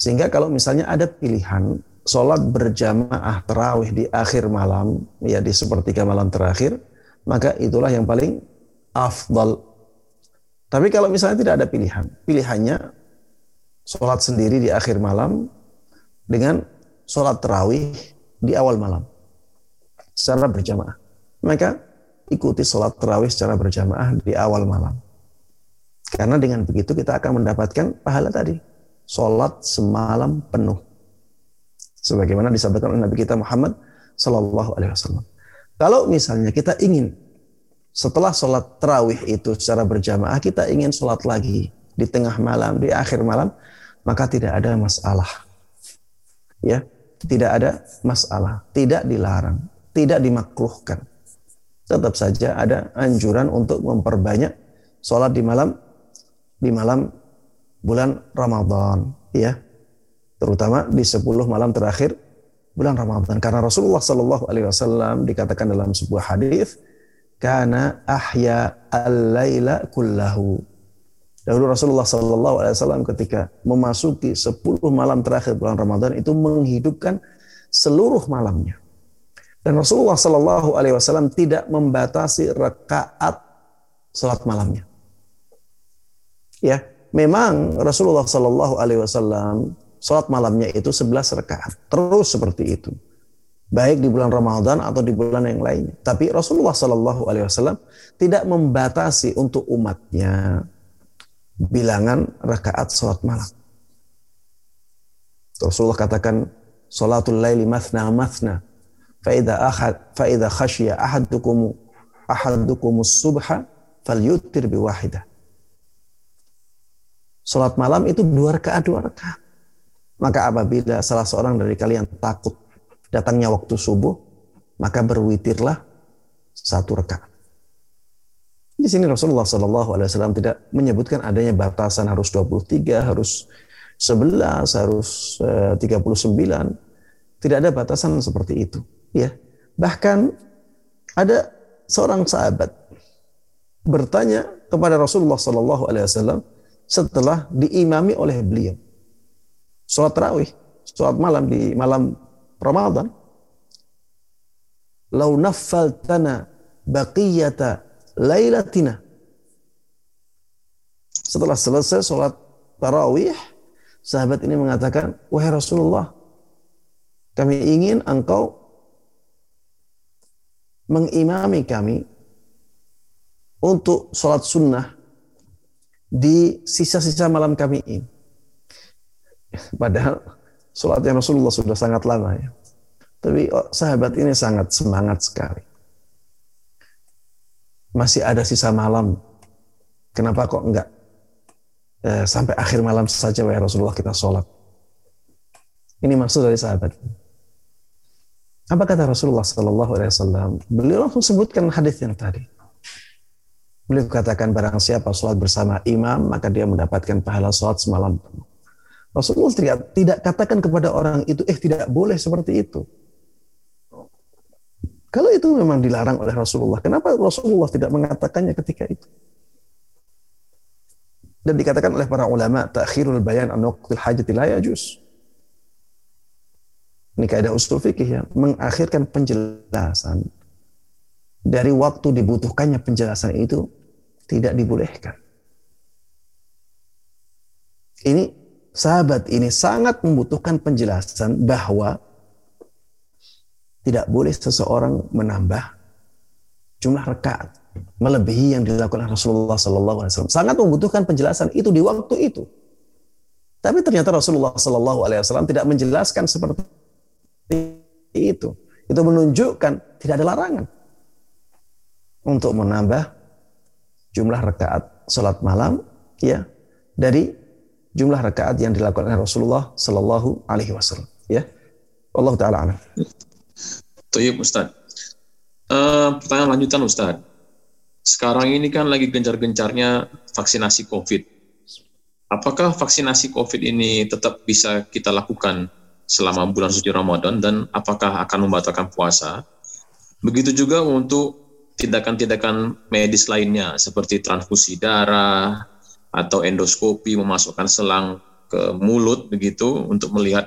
Sehingga kalau misalnya ada pilihan sholat berjamaah terawih di akhir malam, ya di sepertiga malam terakhir, maka itulah yang paling afdal. Tapi kalau misalnya tidak ada pilihan, pilihannya sholat sendiri di akhir malam dengan sholat terawih di awal malam secara berjamaah. Maka ikuti sholat terawih secara berjamaah di awal malam. Karena dengan begitu kita akan mendapatkan pahala tadi. Sholat semalam penuh. Sebagaimana disampaikan oleh Nabi kita Muhammad Sallallahu Alaihi Wasallam. Kalau misalnya kita ingin setelah sholat terawih itu secara berjamaah, kita ingin sholat lagi di tengah malam, di akhir malam, maka tidak ada masalah. Ya, tidak ada masalah, tidak dilarang, tidak dimakruhkan. Tetap saja ada anjuran untuk memperbanyak sholat di malam di malam bulan Ramadan, ya, terutama di 10 malam terakhir bulan Ramadan. Karena Rasulullah Shallallahu Alaihi Wasallam dikatakan dalam sebuah hadis, karena ahya al-laila kullahu Dahulu Rasulullah Sallallahu Alaihi Wasallam ketika memasuki 10 malam terakhir bulan Ramadan itu menghidupkan seluruh malamnya. Dan Rasulullah Sallallahu Alaihi Wasallam tidak membatasi rakaat salat malamnya. Ya, memang Rasulullah Sallallahu Alaihi Wasallam salat malamnya itu 11 rakaat, terus seperti itu. Baik di bulan Ramadan atau di bulan yang lainnya. Tapi Rasulullah Sallallahu Alaihi Wasallam tidak membatasi untuk umatnya bilangan rakaat salat malam. Rasulullah katakan salatul laili mathna mathna fa idza ahad fa idza khashiya ahadukum ahadukum subha falyutir bi wahidah. Salat malam itu dua rakaat dua rakaat. Maka apabila salah seorang dari kalian takut datangnya waktu subuh, maka berwitirlah satu rakaat. Di sini Rasulullah Shallallahu Alaihi Wasallam tidak menyebutkan adanya batasan harus 23, harus 11, harus eh, 39. Tidak ada batasan seperti itu. Ya, bahkan ada seorang sahabat bertanya kepada Rasulullah Shallallahu Alaihi Wasallam setelah diimami oleh beliau. Sholat tarawih, sholat malam di malam Ramadan. Lau naffaltana baqiyata lailatina. Setelah selesai sholat tarawih, sahabat ini mengatakan, wahai Rasulullah, kami ingin engkau mengimami kami untuk sholat sunnah di sisa-sisa malam kami ini. [LAUGHS] Padahal sholatnya Rasulullah sudah sangat lama ya. Tapi oh, sahabat ini sangat semangat sekali masih ada sisa malam. Kenapa kok enggak eh, sampai akhir malam saja wahai Rasulullah kita sholat. Ini maksud dari sahabat. Apa kata Rasulullah Sallallahu Alaihi Wasallam? Beliau langsung sebutkan hadis yang tadi. Beliau katakan barang siapa sholat bersama imam maka dia mendapatkan pahala sholat semalam Rasulullah tidak, tidak katakan kepada orang itu, eh tidak boleh seperti itu. Kalau itu memang dilarang oleh Rasulullah, kenapa Rasulullah tidak mengatakannya ketika itu? Dan dikatakan oleh para ulama, takhirul bayan an waqtil hajati la. Ini kaidah usul fikih ya, mengakhirkan penjelasan dari waktu dibutuhkannya penjelasan itu tidak dibolehkan. Ini sahabat ini sangat membutuhkan penjelasan bahwa tidak boleh seseorang menambah jumlah rakaat melebihi yang dilakukan Rasulullah Sallallahu Alaihi Wasallam. Sangat membutuhkan penjelasan itu di waktu itu. Tapi ternyata Rasulullah Sallallahu Alaihi Wasallam tidak menjelaskan seperti itu. Itu menunjukkan tidak ada larangan untuk menambah jumlah rakaat sholat malam ya dari jumlah rakaat yang dilakukan oleh Rasulullah Sallallahu Alaihi Wasallam. Ya, Allah Taala alam. Ustaz. Uh, pertanyaan lanjutan Ustaz. Sekarang ini kan lagi gencar-gencarnya vaksinasi COVID. Apakah vaksinasi COVID ini tetap bisa kita lakukan selama bulan suci Ramadan dan apakah akan membatalkan puasa? Begitu juga untuk tindakan-tindakan medis lainnya seperti transfusi darah atau endoskopi memasukkan selang ke mulut begitu untuk melihat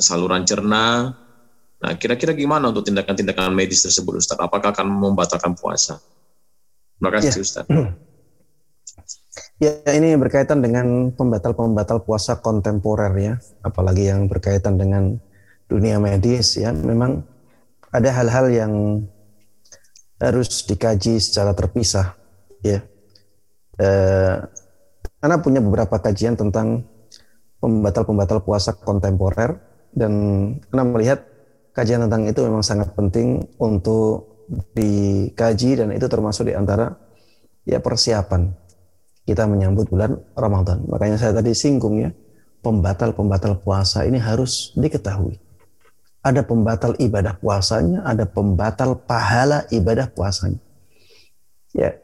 saluran cerna Nah, kira-kira gimana untuk tindakan-tindakan medis tersebut, Ustaz? Apakah akan membatalkan puasa? Terima kasih, ya. Ustaz. [CLEARS THROAT] Ya, ini berkaitan dengan pembatal-pembatal puasa kontemporer ya, apalagi yang berkaitan dengan dunia medis ya. Memang ada hal-hal yang harus dikaji secara terpisah ya. Eh, karena punya beberapa kajian tentang pembatal-pembatal puasa kontemporer dan karena melihat kajian tentang itu memang sangat penting untuk dikaji dan itu termasuk di antara ya persiapan kita menyambut bulan Ramadan. Makanya saya tadi singgung ya, pembatal-pembatal puasa ini harus diketahui. Ada pembatal ibadah puasanya, ada pembatal pahala ibadah puasanya. Ya,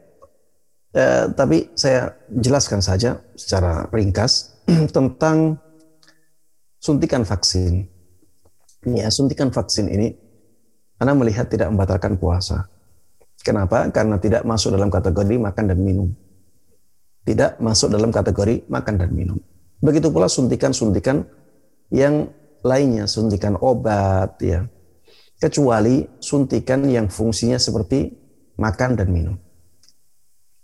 eh, tapi saya jelaskan saja secara ringkas [CLEARS THROAT] tentang suntikan vaksin ya suntikan vaksin ini Anda melihat tidak membatalkan puasa. Kenapa? Karena tidak masuk dalam kategori makan dan minum. Tidak masuk dalam kategori makan dan minum. Begitu pula suntikan-suntikan yang lainnya, suntikan obat ya. Kecuali suntikan yang fungsinya seperti makan dan minum.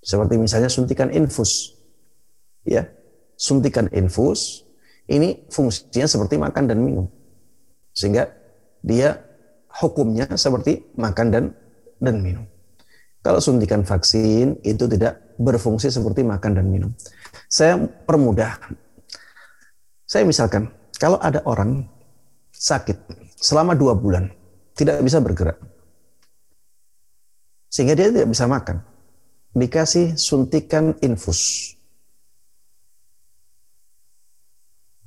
Seperti misalnya suntikan infus. Ya. Suntikan infus ini fungsinya seperti makan dan minum. Sehingga dia hukumnya seperti makan dan dan minum. Kalau suntikan vaksin itu tidak berfungsi seperti makan dan minum. Saya permudah. Saya misalkan, kalau ada orang sakit selama dua bulan, tidak bisa bergerak. Sehingga dia tidak bisa makan. Dikasih suntikan infus.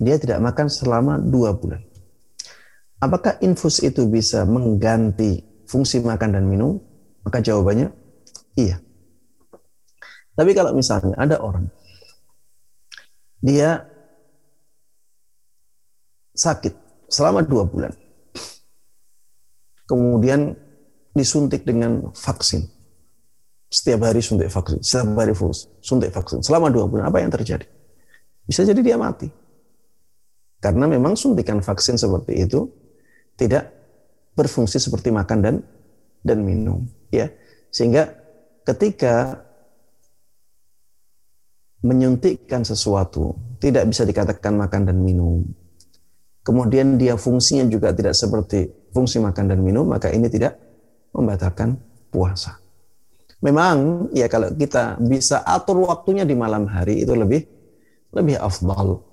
Dia tidak makan selama dua bulan. Apakah infus itu bisa mengganti fungsi makan dan minum? Maka jawabannya iya. Tapi kalau misalnya ada orang dia sakit selama dua bulan, kemudian disuntik dengan vaksin, setiap hari suntik vaksin, setiap hari suntik vaksin, selama dua bulan, apa yang terjadi? Bisa jadi dia mati. Karena memang suntikan vaksin seperti itu tidak berfungsi seperti makan dan dan minum ya sehingga ketika menyuntikkan sesuatu tidak bisa dikatakan makan dan minum kemudian dia fungsinya juga tidak seperti fungsi makan dan minum maka ini tidak membatalkan puasa memang ya kalau kita bisa atur waktunya di malam hari itu lebih lebih afdal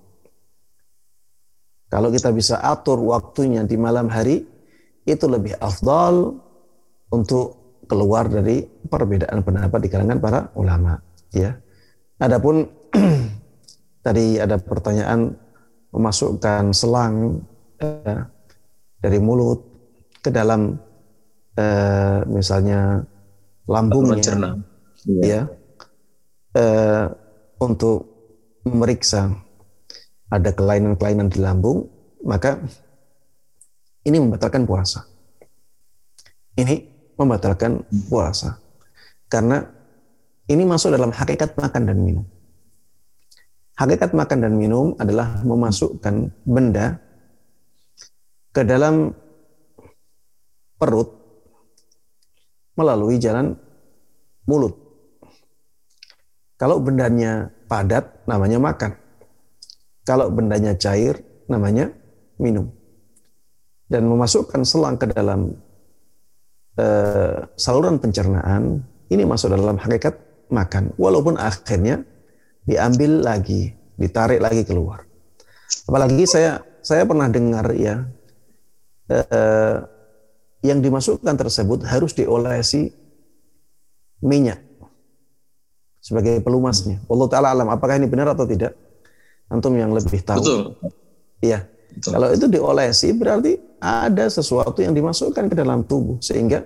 kalau kita bisa atur waktunya di malam hari, itu lebih afdal untuk keluar dari perbedaan pendapat di kalangan para ulama. Ya. Adapun [CLEARS THROAT] tadi ada pertanyaan memasukkan selang eh, dari mulut ke dalam eh, misalnya lambungnya, cerna. ya, ya eh, untuk memeriksa ada kelainan-kelainan di lambung, maka ini membatalkan puasa. Ini membatalkan puasa. Karena ini masuk dalam hakikat makan dan minum. Hakikat makan dan minum adalah memasukkan benda ke dalam perut melalui jalan mulut. Kalau bendanya padat, namanya makan. Kalau bendanya cair, namanya minum. Dan memasukkan selang ke dalam uh, saluran pencernaan, ini masuk dalam hakikat makan. Walaupun akhirnya diambil lagi, ditarik lagi keluar. Apalagi saya saya pernah dengar ya, uh, yang dimasukkan tersebut harus diolesi minyak sebagai pelumasnya. Allah Ta'ala alam, apakah ini benar atau tidak? Antum yang lebih tahu. Betul. Iya. Kalau itu diolesi berarti ada sesuatu yang dimasukkan ke dalam tubuh sehingga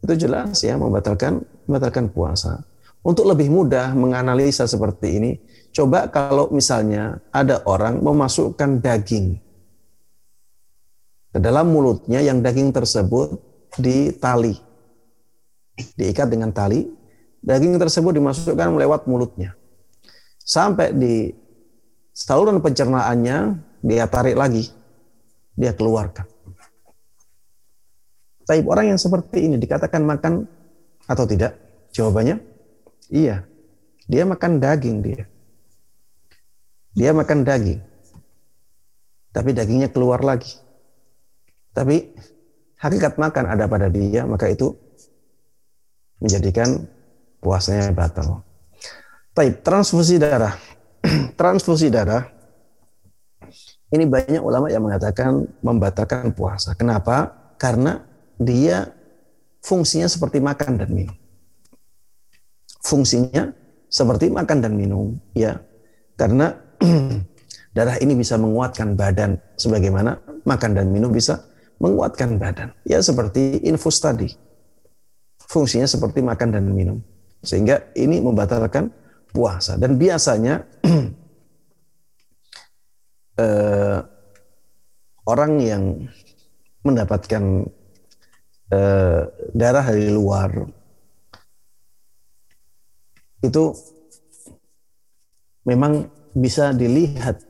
itu jelas ya membatalkan membatalkan puasa. Untuk lebih mudah menganalisa seperti ini, coba kalau misalnya ada orang memasukkan daging ke dalam mulutnya yang daging tersebut ditali, diikat dengan tali, daging tersebut dimasukkan melewat mulutnya. Sampai di saluran pencernaannya dia tarik lagi, dia keluarkan. Tapi orang yang seperti ini dikatakan makan atau tidak? Jawabannya iya. Dia makan daging dia. Dia makan daging. Tapi dagingnya keluar lagi. Tapi hakikat makan ada pada dia, maka itu menjadikan puasanya batal. Baik, transfusi darah. [CLEARS THROAT] transfusi darah ini banyak ulama yang mengatakan membatalkan puasa. Kenapa? Karena dia fungsinya seperti makan dan minum. Fungsinya seperti makan dan minum, ya. Karena [CLEARS THROAT] darah ini bisa menguatkan badan sebagaimana makan dan minum bisa menguatkan badan. Ya seperti infus tadi. Fungsinya seperti makan dan minum. Sehingga ini membatalkan puasa. Dan biasanya [CLEARS THROAT] eh, orang yang mendapatkan eh, darah dari luar itu memang bisa dilihat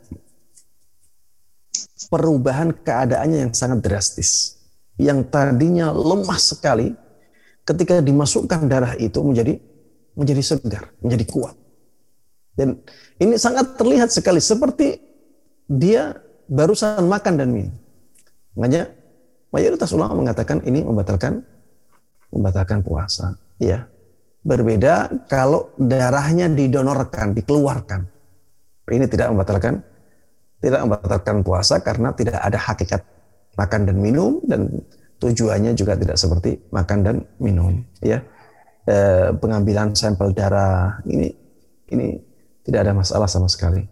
perubahan keadaannya yang sangat drastis. Yang tadinya lemah sekali ketika dimasukkan darah itu menjadi menjadi segar, menjadi kuat. Dan ini sangat terlihat sekali seperti dia barusan makan dan minum. Makanya mayoritas ulama mengatakan ini membatalkan membatalkan puasa. Ya. Berbeda kalau darahnya didonorkan, dikeluarkan. Ini tidak membatalkan tidak membatalkan puasa karena tidak ada hakikat makan dan minum dan tujuannya juga tidak seperti makan dan minum ya. E, pengambilan sampel darah ini ini tidak ada masalah sama sekali.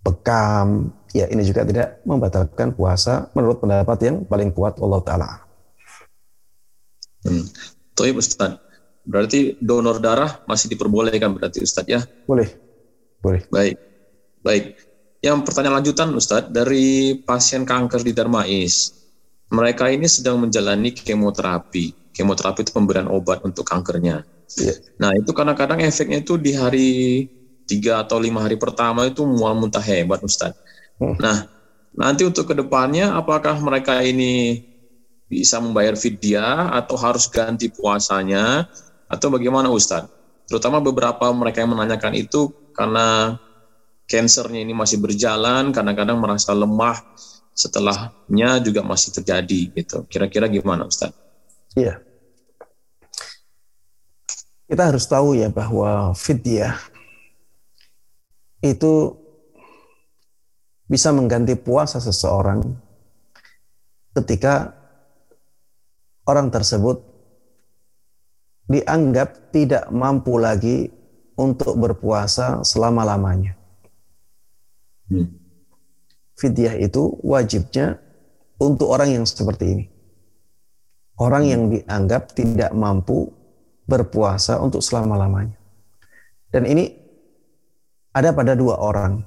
Bekam ya ini juga tidak membatalkan puasa menurut pendapat yang paling kuat Allah taala. Hmm. Tuh Ustaz. Berarti donor darah masih diperbolehkan berarti Ustaz ya? Boleh. Boleh. Baik. Baik yang pertanyaan lanjutan Ustadz dari pasien kanker di Darmais mereka ini sedang menjalani kemoterapi. Kemoterapi itu pemberian obat untuk kankernya. Yeah. Nah itu kadang-kadang efeknya itu di hari tiga atau lima hari pertama itu mual muntah hebat Ustadz. Hmm. Nah nanti untuk ke depannya apakah mereka ini bisa membayar vidya atau harus ganti puasanya atau bagaimana Ustadz? Terutama beberapa mereka yang menanyakan itu karena cancernya ini masih berjalan, kadang-kadang merasa lemah, setelahnya juga masih terjadi gitu. Kira-kira gimana Ustaz? Iya. Kita harus tahu ya bahwa fidyah itu bisa mengganti puasa seseorang ketika orang tersebut dianggap tidak mampu lagi untuk berpuasa selama-lamanya. Hmm fidyah itu wajibnya untuk orang yang seperti ini. Orang yang dianggap tidak mampu berpuasa untuk selama-lamanya. Dan ini ada pada dua orang.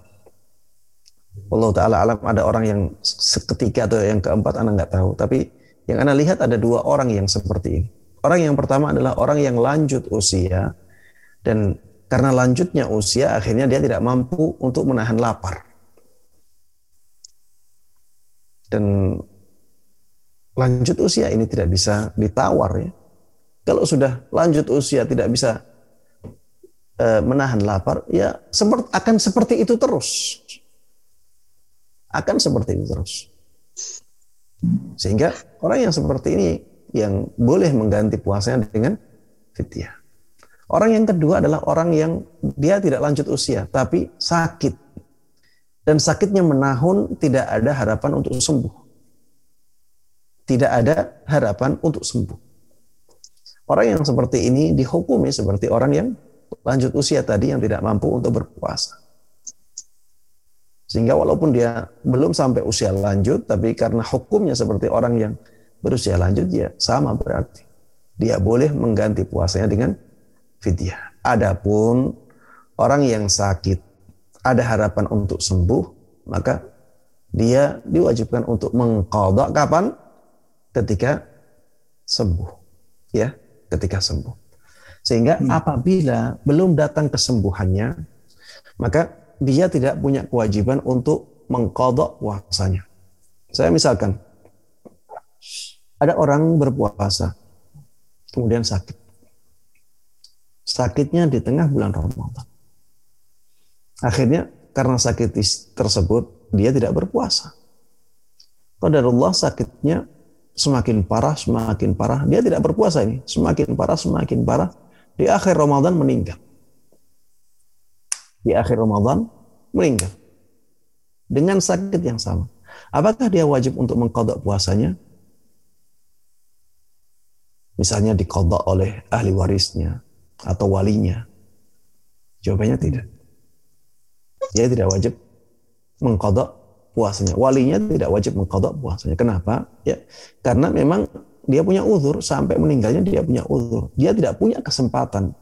Allah Ta'ala alam ada orang yang seketika atau yang keempat Anda nggak tahu. Tapi yang Anda lihat ada dua orang yang seperti ini. Orang yang pertama adalah orang yang lanjut usia dan karena lanjutnya usia akhirnya dia tidak mampu untuk menahan lapar. Dan lanjut usia ini tidak bisa ditawar ya. Kalau sudah lanjut usia tidak bisa e, menahan lapar, ya seperti akan seperti itu terus. akan seperti itu terus. Sehingga orang yang seperti ini yang boleh mengganti puasanya dengan fidyah. Orang yang kedua adalah orang yang dia tidak lanjut usia tapi sakit. Dan sakitnya menahun tidak ada harapan untuk sembuh. Tidak ada harapan untuk sembuh. Orang yang seperti ini dihukumi seperti orang yang lanjut usia tadi yang tidak mampu untuk berpuasa. Sehingga walaupun dia belum sampai usia lanjut, tapi karena hukumnya seperti orang yang berusia lanjut, ya sama berarti. Dia boleh mengganti puasanya dengan fidyah. Adapun orang yang sakit, ada harapan untuk sembuh, maka dia diwajibkan untuk mengkodok kapan? Ketika sembuh. Ya, ketika sembuh. Sehingga hmm. apabila belum datang kesembuhannya, maka dia tidak punya kewajiban untuk mengkodok puasanya. Saya misalkan, ada orang berpuasa, kemudian sakit. Sakitnya di tengah bulan Ramadan. Akhirnya karena sakit tersebut, dia tidak berpuasa. Allah sakitnya semakin parah, semakin parah. Dia tidak berpuasa ini. Semakin parah, semakin parah. Di akhir Ramadan meninggal di akhir Ramadan meninggal dengan sakit yang sama. Apakah dia wajib untuk mengkodok puasanya? Misalnya dikodok oleh ahli warisnya atau walinya. Jawabannya tidak. Dia tidak wajib mengkodok puasanya. Walinya tidak wajib mengkodok puasanya. Kenapa? Ya, karena memang dia punya uzur sampai meninggalnya dia punya uzur. Dia tidak punya kesempatan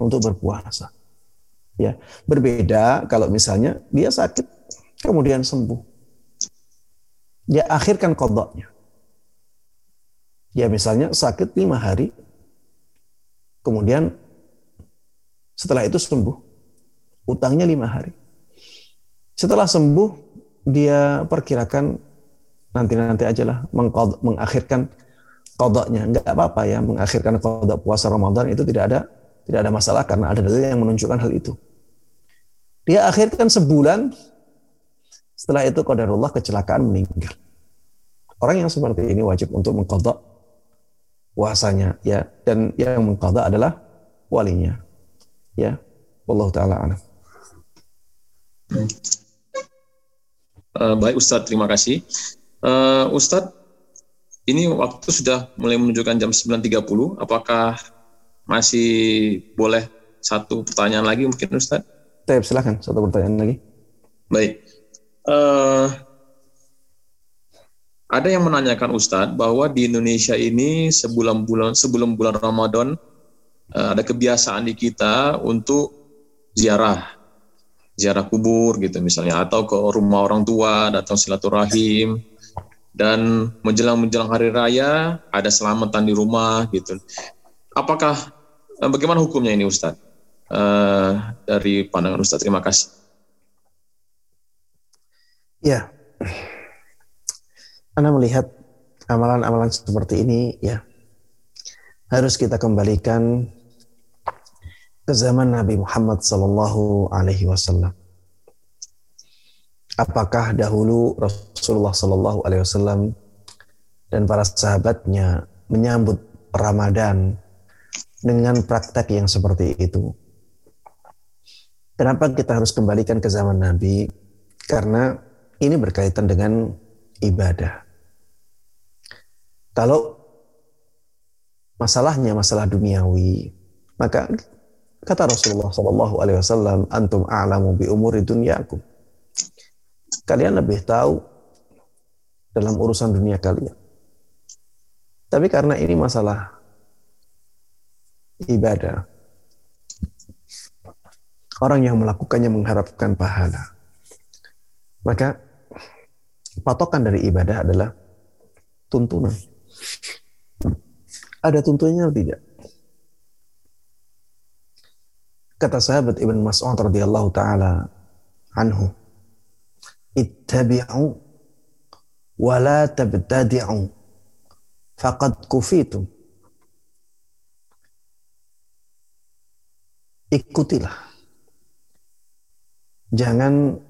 untuk berpuasa. Ya, berbeda kalau misalnya dia sakit kemudian sembuh. Dia akhirkan kodoknya. Ya misalnya sakit lima hari, kemudian setelah itu sembuh, utangnya lima hari. Setelah sembuh, dia perkirakan nanti-nanti aja lah mengakhirkan kodoknya. Enggak apa-apa ya, mengakhirkan kodok puasa Ramadan itu tidak ada tidak ada masalah karena ada dalil yang menunjukkan hal itu. Dia akhirkan sebulan, setelah itu qadarullah kecelakaan meninggal. Orang yang seperti ini wajib untuk mengkodok puasanya ya dan yang mengkodok adalah walinya ya Allah taala alam. Uh, baik Ustadz, terima kasih. Uh, Ustadz, ini waktu sudah mulai menunjukkan jam 9.30. Apakah masih boleh satu pertanyaan lagi mungkin Ustadz? Tep, silahkan satu pertanyaan lagi. Baik. Uh, ada yang menanyakan Ustadz bahwa di Indonesia ini sebulan bulan sebelum bulan Ramadan uh, ada kebiasaan di kita untuk ziarah, ziarah kubur gitu misalnya, atau ke rumah orang tua, datang silaturahim, dan menjelang menjelang hari raya ada selamatan di rumah gitu. Apakah eh, bagaimana hukumnya ini Ustadz? uh, dari pandangan Ustaz. Terima kasih. Ya, Anda melihat amalan-amalan seperti ini, ya harus kita kembalikan ke zaman Nabi Muhammad Sallallahu Alaihi Wasallam. Apakah dahulu Rasulullah Sallallahu Alaihi Wasallam dan para sahabatnya menyambut Ramadan dengan praktek yang seperti itu? Kenapa kita harus kembalikan ke zaman Nabi? Karena ini berkaitan dengan ibadah. Kalau masalahnya masalah duniawi, maka kata Rasulullah Shallallahu Alaihi Wasallam, antum a'lamu bi umuri dunyakum. Kalian lebih tahu dalam urusan dunia kalian. Tapi karena ini masalah ibadah, orang yang melakukannya mengharapkan pahala. Maka patokan dari ibadah adalah tuntunan. Ada tuntunannya atau tidak? Kata sahabat Ibn Mas'ud radhiyallahu taala anhu, "Ittabi'u wa la tabtadi'u faqad kufitum." Ikutilah jangan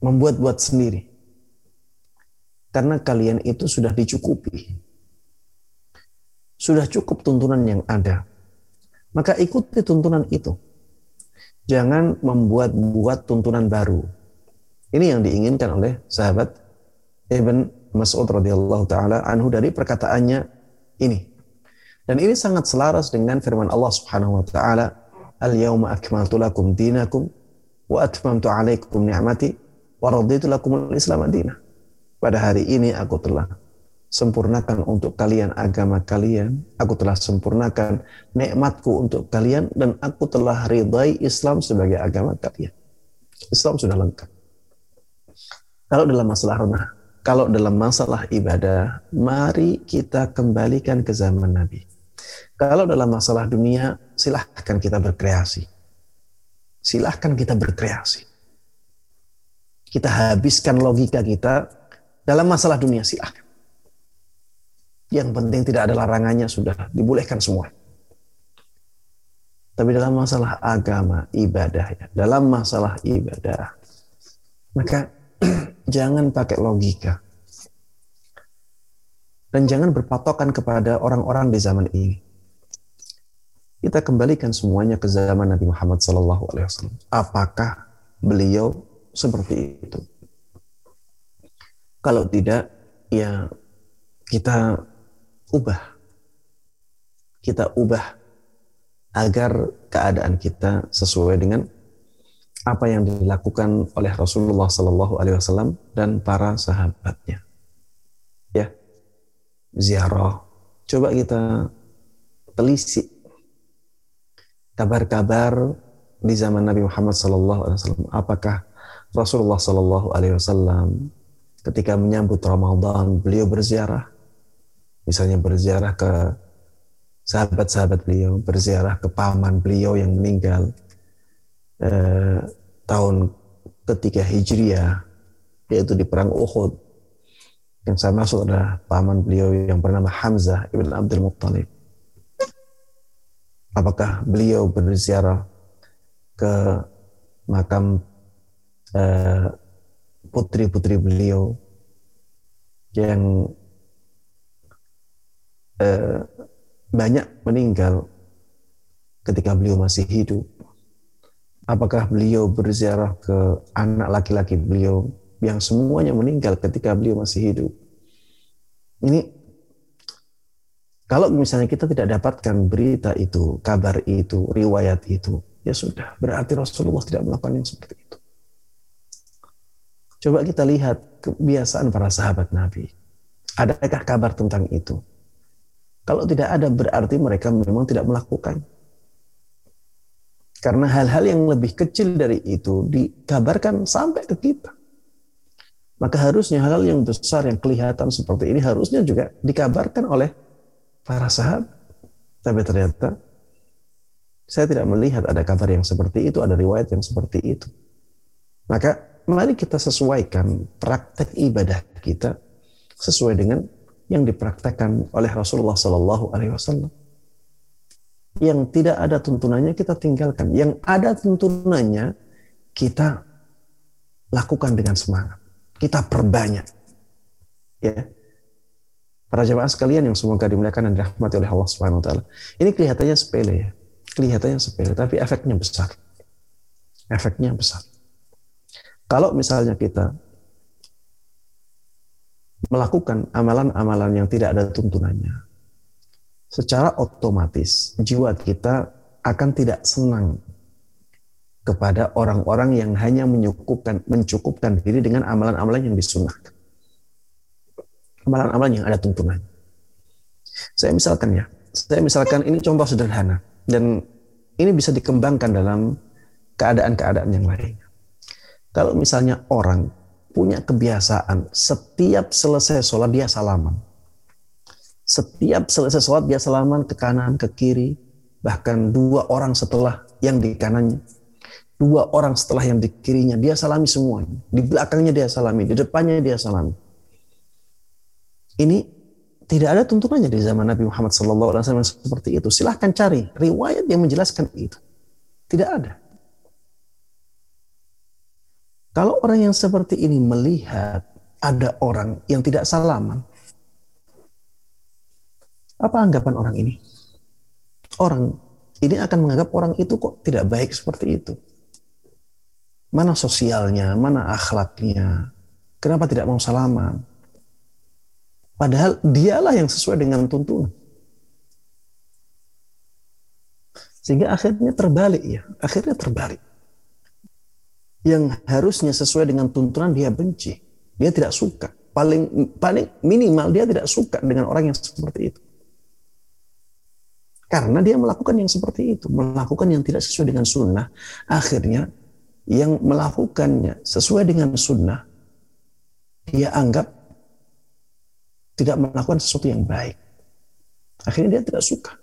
membuat-buat sendiri. Karena kalian itu sudah dicukupi. Sudah cukup tuntunan yang ada. Maka ikuti tuntunan itu. Jangan membuat-buat tuntunan baru. Ini yang diinginkan oleh sahabat Ibn Mas'ud radhiyallahu taala anhu dari perkataannya ini. Dan ini sangat selaras dengan firman Allah Subhanahu wa taala, "Al-yauma akmaltu lakum dinakum wa atmamtu 'alaikum ni'mati wa raditu lakumul Islam madinah." Pada hari ini aku telah sempurnakan untuk kalian agama kalian, aku telah sempurnakan nikmatku untuk kalian dan aku telah ridai Islam sebagai agama kalian. Islam sudah lengkap. Kalau dalam masalah renah, kalau dalam masalah ibadah, mari kita kembalikan ke zaman Nabi. Kalau dalam masalah dunia, silahkan kita berkreasi. Silahkan kita berkreasi. Kita habiskan logika kita dalam masalah dunia, silahkan. Yang penting tidak ada larangannya sudah dibolehkan semua. Tapi dalam masalah agama, ibadah ya, dalam masalah ibadah, maka [CLEARS THROAT] jangan pakai logika. Dan jangan berpatokan kepada orang-orang di zaman ini. Kita kembalikan semuanya ke zaman Nabi Muhammad SAW. Apakah beliau seperti itu? Kalau tidak, ya kita ubah. Kita ubah agar keadaan kita sesuai dengan apa yang dilakukan oleh Rasulullah Sallallahu Alaihi Wasallam dan para sahabatnya. Ya, ziarah. Coba kita telisik kabar-kabar di zaman Nabi Muhammad Sallallahu Alaihi Wasallam. Apakah Rasulullah Sallallahu Alaihi Wasallam ketika menyambut Ramadan beliau berziarah misalnya berziarah ke sahabat-sahabat beliau, berziarah ke paman beliau yang meninggal eh, tahun ketiga Hijriah, yaitu di perang Uhud. Yang saya maksud adalah paman beliau yang bernama Hamzah ibn Abdul Muttalib. Apakah beliau berziarah ke makam eh, putri-putri beliau yang eh, banyak meninggal ketika beliau masih hidup. Apakah beliau berziarah ke anak laki-laki beliau yang semuanya meninggal ketika beliau masih hidup? Ini kalau misalnya kita tidak dapatkan berita itu, kabar itu, riwayat itu, ya sudah, berarti Rasulullah tidak melakukan yang seperti itu. Coba kita lihat kebiasaan para sahabat Nabi. Adakah kabar tentang itu? Kalau tidak ada berarti mereka memang tidak melakukan. Karena hal-hal yang lebih kecil dari itu dikabarkan sampai ke kita. Maka harusnya hal-hal yang besar yang kelihatan seperti ini harusnya juga dikabarkan oleh para sahabat. Tapi ternyata saya tidak melihat ada kabar yang seperti itu, ada riwayat yang seperti itu. Maka mari kita sesuaikan praktek ibadah kita sesuai dengan yang dipraktekkan oleh Rasulullah Sallallahu Alaihi Wasallam. Yang tidak ada tuntunannya kita tinggalkan. Yang ada tuntunannya kita lakukan dengan semangat. Kita perbanyak. Ya. Para jemaah sekalian yang semoga dimuliakan dan dirahmati oleh Allah Subhanahu wa taala. Ini kelihatannya sepele ya. Kelihatannya sepele tapi efeknya besar. Efeknya besar. Kalau misalnya kita melakukan amalan-amalan yang tidak ada tuntunannya, secara otomatis jiwa kita akan tidak senang kepada orang-orang yang hanya mencukupkan mencukupkan diri dengan amalan-amalan yang disunahkan. Amalan-amalan yang ada tuntunan. Saya misalkan ya, saya misalkan ini contoh sederhana dan ini bisa dikembangkan dalam keadaan-keadaan yang lain. Kalau misalnya orang punya kebiasaan setiap selesai sholat dia salaman. Setiap selesai sholat dia salaman ke kanan, ke kiri, bahkan dua orang setelah yang di kanannya. Dua orang setelah yang di kirinya, dia salami semuanya. Di belakangnya dia salami, di depannya dia salami. Ini tidak ada tuntunannya di zaman Nabi Muhammad SAW seperti itu. Silahkan cari riwayat yang menjelaskan itu. Tidak ada. Kalau orang yang seperti ini melihat ada orang yang tidak salaman, apa anggapan orang ini? Orang ini akan menganggap orang itu kok tidak baik seperti itu. Mana sosialnya, mana akhlaknya, kenapa tidak mau salaman? Padahal dialah yang sesuai dengan tuntunan. Sehingga akhirnya terbalik ya, akhirnya terbalik yang harusnya sesuai dengan tuntunan dia benci. Dia tidak suka. Paling paling minimal dia tidak suka dengan orang yang seperti itu. Karena dia melakukan yang seperti itu, melakukan yang tidak sesuai dengan sunnah, akhirnya yang melakukannya sesuai dengan sunnah, dia anggap tidak melakukan sesuatu yang baik. Akhirnya dia tidak suka.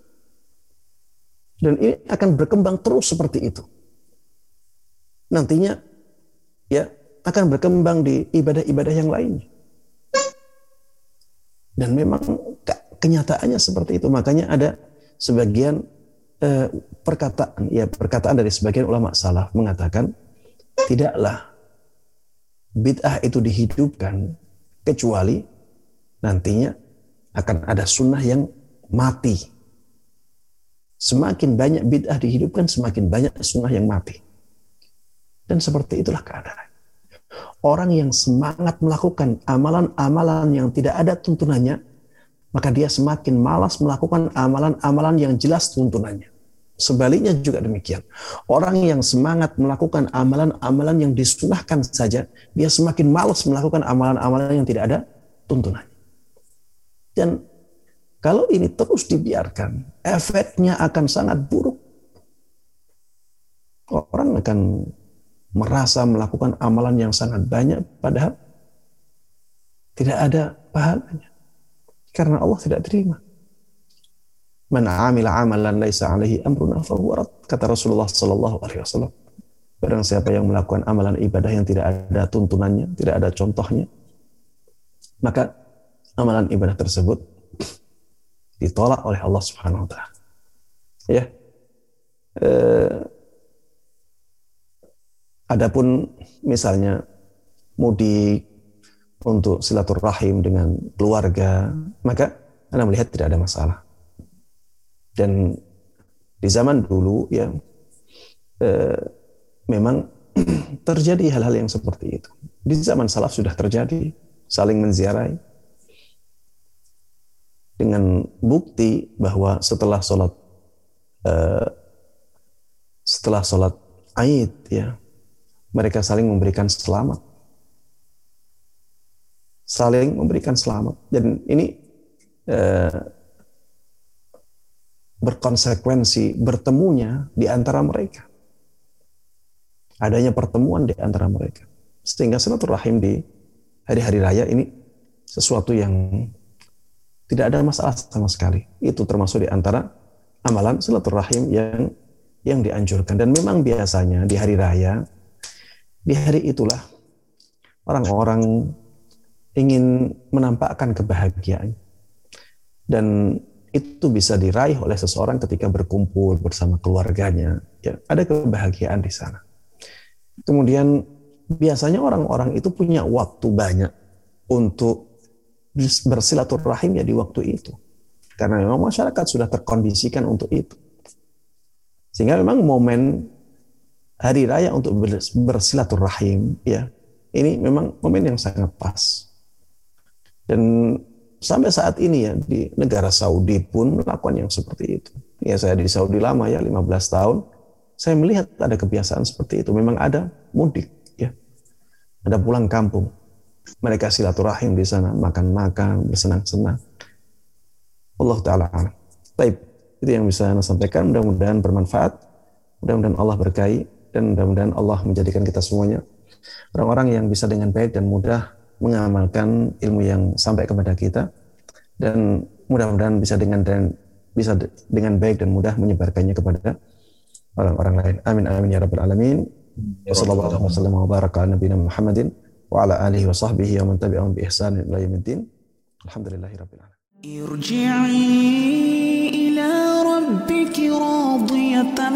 Dan ini akan berkembang terus seperti itu. Nantinya ya akan berkembang di ibadah-ibadah yang lainnya. Dan memang kenyataannya seperti itu. Makanya ada sebagian eh, perkataan ya perkataan dari sebagian ulama salaf mengatakan tidaklah bid'ah itu dihidupkan kecuali nantinya akan ada sunnah yang mati. Semakin banyak bid'ah dihidupkan, semakin banyak sunnah yang mati. Dan seperti itulah keadaan. Orang yang semangat melakukan amalan-amalan yang tidak ada tuntunannya, maka dia semakin malas melakukan amalan-amalan yang jelas tuntunannya. Sebaliknya juga demikian. Orang yang semangat melakukan amalan-amalan yang disunahkan saja, dia semakin malas melakukan amalan-amalan yang tidak ada tuntunannya. Dan kalau ini terus dibiarkan, efeknya akan sangat buruk. Orang akan merasa melakukan amalan yang sangat banyak padahal tidak ada pahalanya karena Allah tidak terima. Man amila amalan laisa alaihi amruna fahuwa kata Rasulullah sallallahu alaihi wasallam. Barang siapa yang melakukan amalan ibadah yang tidak ada tuntunannya, tidak ada contohnya, maka amalan ibadah tersebut ditolak oleh Allah Subhanahu wa taala. Ya. Eh, Adapun misalnya mudik untuk silaturahim dengan keluarga, maka Anda melihat tidak ada masalah. Dan di zaman dulu ya eh, memang [CLEARS THROAT] terjadi hal-hal yang seperti itu. Di zaman salaf sudah terjadi saling menziarahi dengan bukti bahwa setelah sholat eh, setelah sholat Aid ya mereka saling memberikan selamat. Saling memberikan selamat. Dan ini eh, berkonsekuensi bertemunya di antara mereka. Adanya pertemuan di antara mereka. Sehingga silaturahim di hari-hari raya ini sesuatu yang tidak ada masalah sama sekali. Itu termasuk di antara amalan silaturahim yang yang dianjurkan. Dan memang biasanya di hari raya di hari itulah orang-orang ingin menampakkan kebahagiaan. Dan itu bisa diraih oleh seseorang ketika berkumpul bersama keluarganya. Ya, ada kebahagiaan di sana. Kemudian biasanya orang-orang itu punya waktu banyak untuk bersilaturahim ya di waktu itu. Karena memang masyarakat sudah terkondisikan untuk itu. Sehingga memang momen hari raya untuk bersilaturahim ya. Ini memang momen yang sangat pas. Dan sampai saat ini ya di negara Saudi pun melakukan yang seperti itu. Ya saya di Saudi lama ya 15 tahun saya melihat ada kebiasaan seperti itu. Memang ada mudik ya. Ada pulang kampung. Mereka silaturahim di sana makan-makan bersenang-senang. Allah taala Baik, itu yang bisa saya sampaikan. Mudah-mudahan bermanfaat. Mudah-mudahan Allah berkahi dan mudah-mudahan Allah menjadikan kita semuanya orang-orang yang bisa dengan baik dan mudah mengamalkan ilmu yang sampai kepada kita dan mudah-mudahan bisa dengan dan bisa dengan baik dan mudah menyebarkannya kepada orang-orang lain. Amin amin ya rabbal alamin. Ya Wassalamualaikum warahmatullahi wabarakatuh. Nabi Muhammadin wa ala alihi wa sahbihi wa man tabi'ahum bi ihsan ila yaumiddin. Alamin. Irji'i ila rabbiki radiyatan.